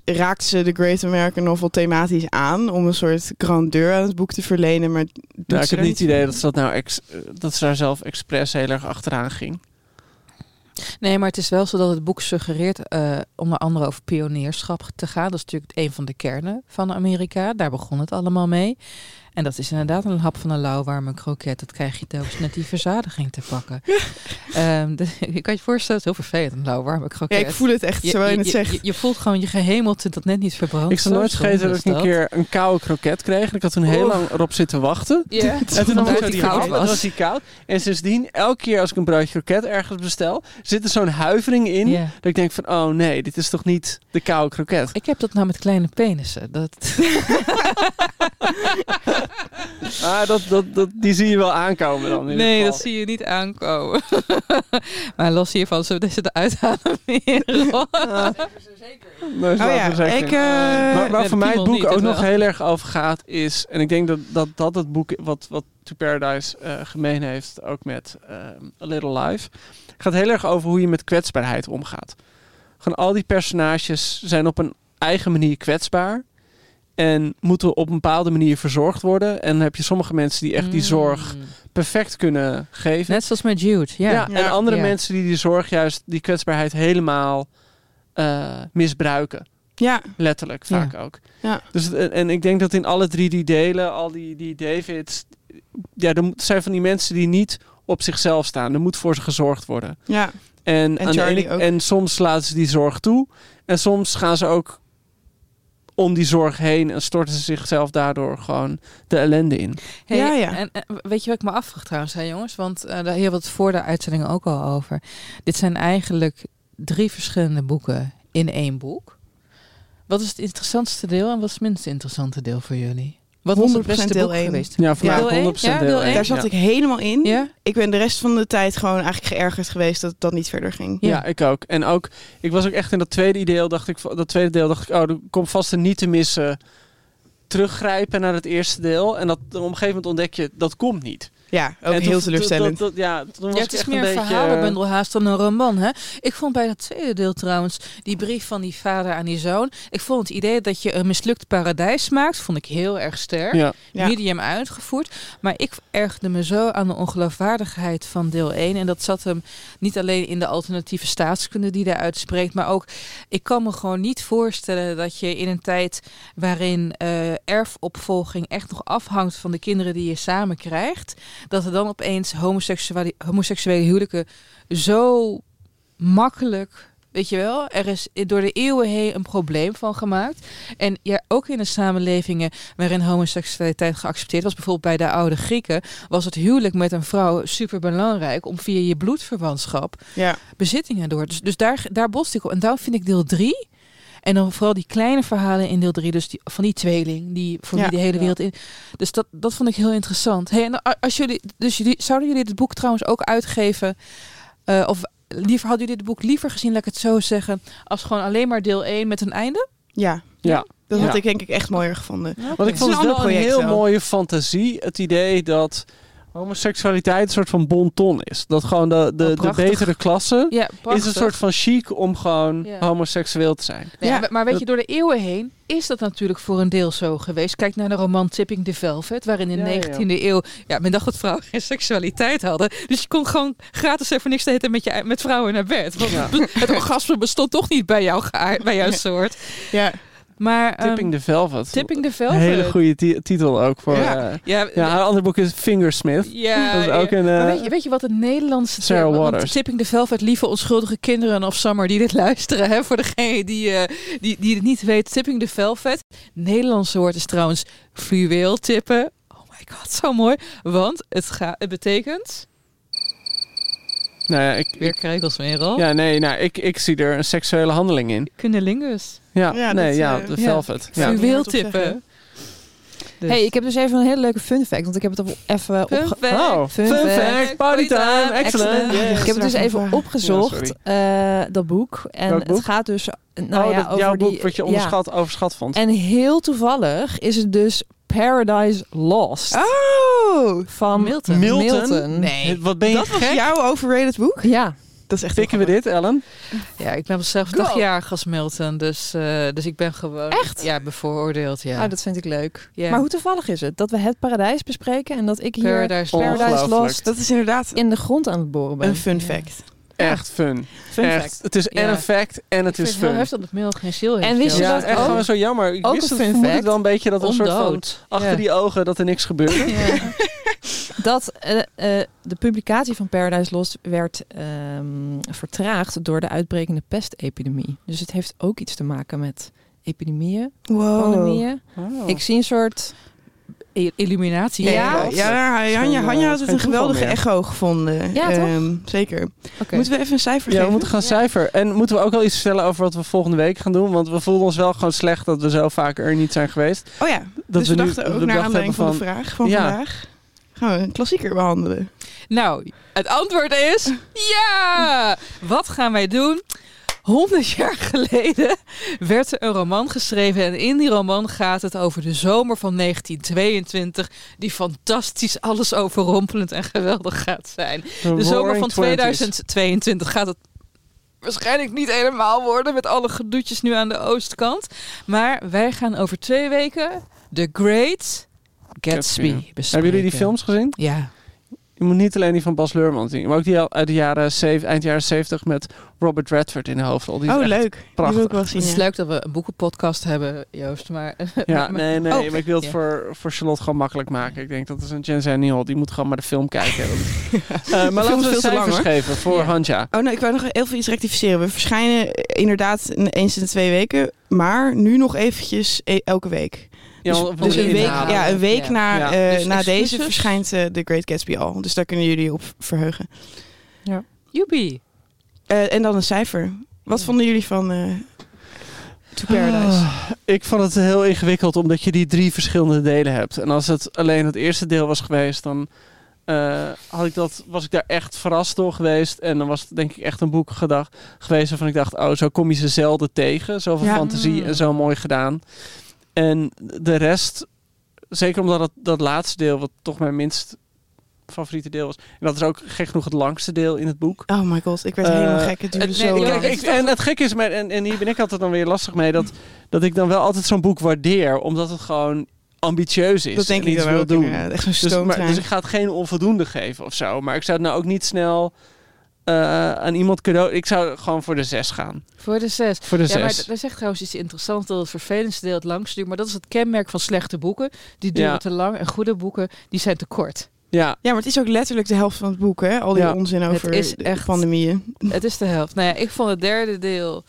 raakt ze de Great American Novel thematisch aan om een soort grandeur aan het boek te verlenen, maar Nou, ik heb niet het idee dat ze dat nou ex, dat ze daar zelf expres heel erg achteraan ging. Nee, maar het is wel zo dat het boek suggereert eh, onder andere over pionierschap te gaan. Dat is natuurlijk een van de kernen van Amerika. Daar begon het allemaal mee. En dat is inderdaad een hap van een lauwwarme kroket. Dat krijg je telkens net die verzadiging te pakken. Ehm, de, je kan je voorstellen, het is heel vervelend, een lauwwarme kroket. Ja, ik voel het echt je, terwijl je, je, het zegt. je, je voelt gewoon je gehemelte dat net niet verbrandt. Ik zal nooit vergeten dat ik een keer een koude kroket kreeg. Ik had toen heel lang erop zitten wachten. Ja, En toen Omdat zo die koud was. was die koud. En sindsdien, elke keer als ik een broodje kroket ergens bestel, zit er zo'n huivering in. Ja. Dat ik denk van, oh nee, dit is toch niet de koude kroket. Ik heb dat nou met kleine penissen. Dat, Ah, dat, dat, dat, die zie je wel aankomen dan. in ieder nee, geval. dat zie je niet aankomen. maar los hiervan, zullen we deze eruit halen? Merel? Daar is Oh ja, verzekering. ik, eh, maar waar de voor mij het boek niet, ook het nog wel. heel erg over gaat is... En ik denk dat dat, dat het boek wat, wat To Paradise eh, gemeen heeft, ook met eh, A Little Life... gaat heel erg over hoe je met kwetsbaarheid omgaat. Gewoon al die personages zijn op een eigen manier kwetsbaar... En moeten op een bepaalde manier verzorgd worden. En dan heb je sommige mensen die echt die zorg Mm. perfect kunnen geven. Net zoals met Jude. Ja. Ja, en andere Ja. mensen die die zorg juist, die kwetsbaarheid helemaal eh, misbruiken. Ja, Letterlijk Ja. vaak ook. Ja. Dus, en, en ik denk dat in alle drie die delen, al die, die Davids, ja, er moet- zijn van die mensen die niet op zichzelf staan. Er moet voor ze gezorgd worden. ja. En, En aan de Charlie ene- ook. en soms laten ze die zorg toe. En soms gaan ze ook om die zorg heen en storten ze zichzelf daardoor gewoon de ellende in. Hey, Ja, ja. En, en weet je wat ik me afvraag trouwens, hè, jongens? Want eh daar we het voor de uitzending ook al over. Dit zijn eigenlijk drie verschillende boeken in één boek. Wat is het interessantste deel en wat is het minst interessante deel voor jullie? Wat was het 100% beste deel boek één. geweest? Ja, voor Ja. mij Deel één? 100% Ja, deel deel één. één. Daar zat Ja. ik helemaal in. Ja? Ik ben de rest van de tijd gewoon eigenlijk geërgerd geweest dat het dat niet verder ging. Ja. Ja. ik ook. En ook, ik was ook echt in dat tweede deel, dacht ik, dat tweede deel dacht ik, oh, er komt vast een niet te missen teruggrijpen naar het eerste deel. En dat op een gegeven moment ontdek je, dat komt niet. Ja, ook En heel teleurstellend. ja, toen was Ja, ik het is meer een verhalenbundel haast dan een roman. Hè? Ik vond bij dat tweede deel trouwens, die brief van die vader aan die zoon. Ik vond het idee dat je een mislukt paradijs maakt, vond ik heel erg sterk. Ja, Ja. medium uitgevoerd. Maar ik ergerde me zo aan de ongeloofwaardigheid van deel 1. En dat zat hem niet alleen in de alternatieve staatskunde die daar uitspreekt. Maar ook, ik kan me gewoon niet voorstellen dat je in een tijd waarin eh, erfopvolging echt nog afhangt van de kinderen die je samen krijgt. Dat er dan opeens homoseksuele, homoseksuele huwelijken zo makkelijk. Weet je wel, er is door de eeuwen heen een probleem van gemaakt. En ja, ook in de samenlevingen waarin homoseksualiteit geaccepteerd was, bijvoorbeeld bij de oude Grieken, was het huwelijk met een vrouw super belangrijk om via je bloedverwantschap Ja. bezittingen door. Dus, dus daar, daar bost ik op. En daarom vind ik deel 3. En dan vooral die kleine verhalen in deel 3, dus die, van die tweeling, die voor Ja. wie de hele wereld in. Dus dat, dat vond ik heel interessant. Hey, en als jullie, dus jullie, zouden jullie dit boek trouwens ook uitgeven? eh, of liever hadden jullie dit boek liever gezien, laat ik het zo zeggen, als gewoon alleen maar deel 1 met een einde? Ja. ja. Dat Ja. had ik denk ik echt mooier gevonden. Want ik vond het wel een heel mooie fantasie. Het idee dat homoseksualiteit een soort van bonton is. Dat gewoon de, de, Oh, de betere klasse Ja, is een soort van chic om gewoon Ja. homoseksueel te zijn. Nee, Ja, maar- weet je, door de eeuwen heen is dat natuurlijk voor een deel zo geweest. Kijk naar de roman Tipping the Velvet, waarin in de Ja, ja, 19e eeuw ja, men dacht dat vrouwen geen seksualiteit hadden. Dus je kon gewoon gratis even niks te eten met, je, met vrouwen naar bed. Want Ja. het orgasme bestond toch niet bij, jou, bij jouw soort. Ja. Maar ehm, Tipping the Velvet. Tipping the Een Velvet. hele goede ti- titel ook voor. Ja. Ja, Ja, ja haar andere boek is Fingersmith. ja, dat is ook ja. een. Eh, weet, je, weet je wat het Nederlandse Sarah want Waters. Tipping the Velvet, lieve onschuldige kinderen of Summer die dit luisteren. Hè, voor degene die, eh, die, die het niet weet. Tipping the Velvet. Nederlandse woord is trouwens fluweel tippen. Oh my god, zo mooi. Want het, gaat het betekent... nou ja, ik, Weer krekels, Merel. ja, nee, nou, ik, ik zie er een seksuele handeling in. Cunnilingus. Ja, Ja, nee, dat, ja, eh, de ja. Velvet. Ja. Fluweel. Fluweel hardop tippen. zeggen. Dus. Hey, ik heb dus even een hele leuke fun fact, want ik heb het op- even Fun opge- fact. Oh, Fun fun, fact. fact, party time, excellent. Excellent. Yes. Ik heb het dus even opgezocht, Ja, eh, dat boek. En Welk het boek? gaat dus nou oh, ja, dat, over jouw die, boek wat je ja. onderschat, overschat vond. En heel toevallig is het dus Paradise Lost Oh, van Milton. Milton? Nee. Wat ben je dat was jouw overrated boek? Ja, Dat is echt Pikken we dit, Ellen? Ja, ik ben zelf dagjarig als Milton. Dus, eh, dus ik ben gewoon... Echt? Ja, bevooroordeeld, ja. Ah, dat vind ik leuk. Ja. Maar hoe toevallig is het dat we het paradijs bespreken en dat ik hier Paradise Paradise. Lost Dat is inderdaad in de grond aan het boren ben? een fun Ja. Echt fun. Fun echt. fact. Het is en Ja. een fact en het ik is vind het heel fun. heftig dat Mail geen ziel heeft. En wist je Ja, dat echt ook? gewoon zo jammer. Ik Ook wist een het, fun fact. wel een beetje dat er een soort van achter Ja. die ogen dat er niks gebeurde. Ja. dat eh, eh, de publicatie van Paradise Lost werd ehm, vertraagd door de uitbrekende pestepidemie. Dus het heeft ook iets te maken met epidemieën, Wow. pandemieën. Oh. Ik zie een soort... Illuminatie. Ja. Ja, ja, Hanja, Hanja had het een geweldige echo gevonden. Ja, toch? Ehm, zeker. Oké. Moeten we even een cijfer Ja, geven? we moeten gaan cijfer. En moeten we ook wel iets vertellen over wat we volgende week gaan doen? Want we voelden ons wel gewoon slecht dat we zo vaak er niet zijn geweest. Oh ja, Dat dus we we nu dachten ook de naar aanleiding van, de vraag van Ja. vandaag. Gaan we een klassieker behandelen. Nou, het antwoord is ja! Wat gaan wij doen? 100 jaar geleden werd er een roman geschreven en in die roman gaat het over de zomer van 1922 die fantastisch alles overrompelend en geweldig gaat zijn. De zomer van 2022 gaat het waarschijnlijk niet helemaal worden met alle gedoetjes nu aan de oostkant. Maar wij gaan over twee weken The Great Gatsby Gatsby. bespreken. Hebben jullie die films gezien? Ja. Je moet niet alleen die van Bas Leurman zien, maar ook die al uit de jaren zeven, eind jaren 70 met Robert Redford in de hoofdrol. Die is oh, echt leuk. Die prachtig. wil ik wel zien. Het is ja. leuk dat we een boekenpodcast hebben, Joost. Maar, Ja, maar- nee, nee, Oh, maar ik wil het ja. voor, voor Charlotte gewoon makkelijk maken. Ik denk dat is een Jen Zaniol, die moet gewoon maar de film kijken. Eh, maar laten we veel lang, cijfers geven voor Ja. Hanja. Oh, nou, ik wou nog heel veel iets rectificeren. We verschijnen inderdaad een- eens in de twee weken. Maar nu nog eventjes e- elke week. Ja, dus dus een, week, ja, een week Ja. na, Ja. eh, Dus na deze verschijnt eh, The Great Gatsby al. Dus daar kunnen jullie op verheugen. Joepie. Eh, en dan een cijfer. Wat vonden jullie van eh To Paradise? Ah, ik vond het heel ingewikkeld omdat je die drie verschillende delen hebt. En als het alleen het eerste deel was geweest, dan eh, had ik dat, was ik daar echt verrast door geweest. En dan was het denk ik echt een boek gedacht, geweest waarvan ik dacht, oh, zo kom je ze zelden tegen. Zoveel Ja. fantasie en zo mooi gedaan. En de rest, zeker omdat het, dat laatste deel, wat toch mijn minst favoriete deel was. En dat is ook gek genoeg het langste deel in het boek. Oh my god, ik werd Eh, helemaal gek. Het duurde zo nee, lang. Kijk, ik, en het gekke is, maar, en, en hier ben ik altijd dan weer lastig mee, dat, dat ik dan wel altijd zo'n boek waardeer, omdat het gewoon ambitieus is. dat denk en ik iets wil doen. Echt Dus, maar, dus ik ga het geen onvoldoende geven of zo. Maar ik zou het nou ook niet snel eh, aan iemand cadeau... Ik zou gewoon voor de zes gaan. Voor de zes. Voor de Ja, maar zes. d- daar zegt trouwens iets interessants dat het vervelendste deel het langste duurt. Maar dat is het kenmerk van slechte boeken. Die duren Ja. te lang en goede boeken die zijn te kort. Ja, Ja, maar het is ook letterlijk de helft van het boek, hè? Al die Ja. onzin over is de echt- pandemieën. Het is de helft. Nou ja, ik vond het derde deel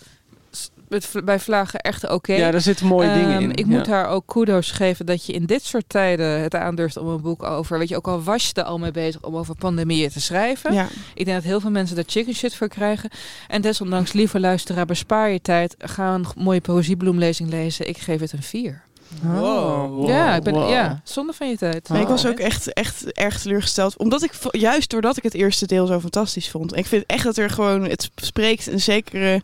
v- bij Vlagen echt oké. ja, daar zitten mooie dingen Ehm, in. Ik ja. moet haar ook kudos geven dat je in dit soort tijden het aandurft om een boek over, weet je, ook al was je er al mee bezig om over pandemieën te schrijven. Ja. Ik denk dat heel veel mensen daar chicken shit voor krijgen. En desondanks, lieve luisteraar, bespaar je tijd. Ga een mooie poëziebloemlezing lezen. Ik geef het een 4. Wow. ja, ik ben, Wow. ja, zonde van je tijd. Maar ik was Oh. ook echt, echt erg teleurgesteld. Omdat ik, juist doordat ik het eerste deel zo fantastisch vond. Ik vind echt dat er gewoon, het spreekt een zekere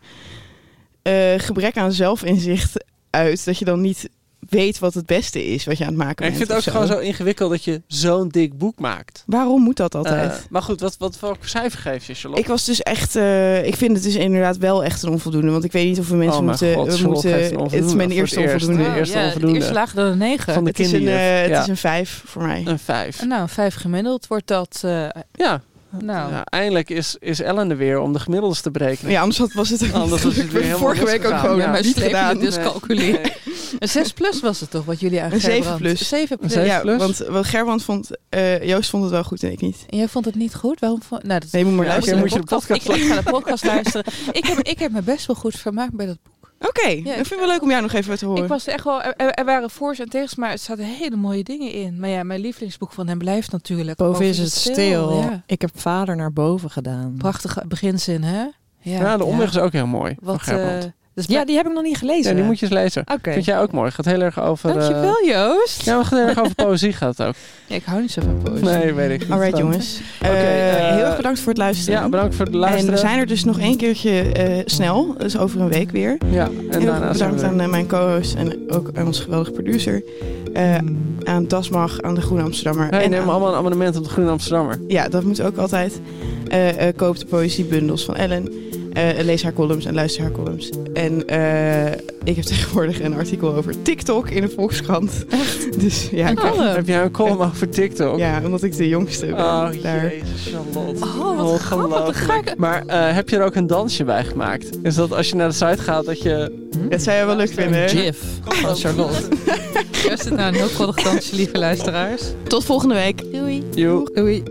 eh, gebrek aan zelfinzicht uit. Dat je dan niet weet wat het beste is wat je aan het maken En ik bent. vind het ook gewoon zo ingewikkeld dat je zo'n dik boek maakt. Waarom moet dat altijd? Eh, maar goed, wat, wat voor cijfer geef je, Charlotte? ik was dus echt, eh, ik vind het dus inderdaad wel echt een onvoldoende. Want ik weet niet of we mensen Oh moeten, god, we moeten het is mijn onvoldoende eerste eerst. onvoldoende. De eerste ja, eerste laag dan een 9. Van de Het is, een, eh, het ja. is een vijf voor mij. een vijf. Nou, vijf gemiddeld wordt dat. eh, Ja. Nou, Ja, eindelijk is, is Ellen er weer om de gemiddeldes te berekenen. Ja, anders had- was het Anders was het weer helemaal vorige week ook gewoon Ja. slepende gedaan. dyscalculie. Nee. Een 6 plus was het toch, wat jullie Een aangeven 7 plus. 7 plus. Een Ja, plus? want wat Gerbrand vond, eh, Joost vond het wel goed en ik niet. En jij vond het niet goed? Waarom vond... Nou, dat Nee, moet maar luisteren. moet je de podcast ik, ik ga de podcast luisteren. Ik heb, ik heb me best wel goed vermaakt bij dat boek. Oké, ik ik vind het wel leuk om jou nog even te horen. Ik was echt wel... Er, er waren voor's en tegens, maar er zaten hele mooie dingen in. Maar ja, mijn lievelingsboek van hem blijft natuurlijk... Boven is het stil. Ja. Ik heb vader naar boven gedaan. Prachtige beginzin, hè? Ja, de omweg is ook heel mooi. van Wat, Gerbrand. Dus Ja, die heb ik nog niet gelezen. ja, die moet je eens lezen. Vind jij ook mooi. Gaat heel erg over... eh, Dankjewel, Joost. Ja, maar het gaat heel erg over poëzie gaat het ook. Ja, ik hou niet zo van poëzie. Nee, weet ik. Alright jongens. Eh, eh, heel erg bedankt voor het luisteren. Ja, bedankt voor het en luisteren. we zijn er dus nog één keertje snel. Dus over een week weer. Ja, En, en ook daarna bedankt we aan mijn co-host en ook aan onze geweldige producer. Aan Dasmag, aan de Groene Amsterdammer. En neem aan- allemaal een abonnement op de Groene Amsterdammer. Ja, dat moet ook altijd. Koop de poëziebundels van Ellen. Eh, en lees haar columns en luister haar columns. En eh, ik heb tegenwoordig een artikel over TikTok in de Volkskrant. Echt? Dus ja, ik heb jij een column over TikTok? Ja, omdat ik de jongste ben. Oh, daar. jezus, Charlotte. Oh, wat grappig. Ik... Maar eh, heb je er ook een dansje bij gemaakt? Is dat als je naar de site gaat dat je... Dat zou je wel leuk vinden. hè? Jif van Charlotte. Eerst het nou een heel koddig dansje, lieve luisteraars. Tot volgende week. Doei. Joe. Doei.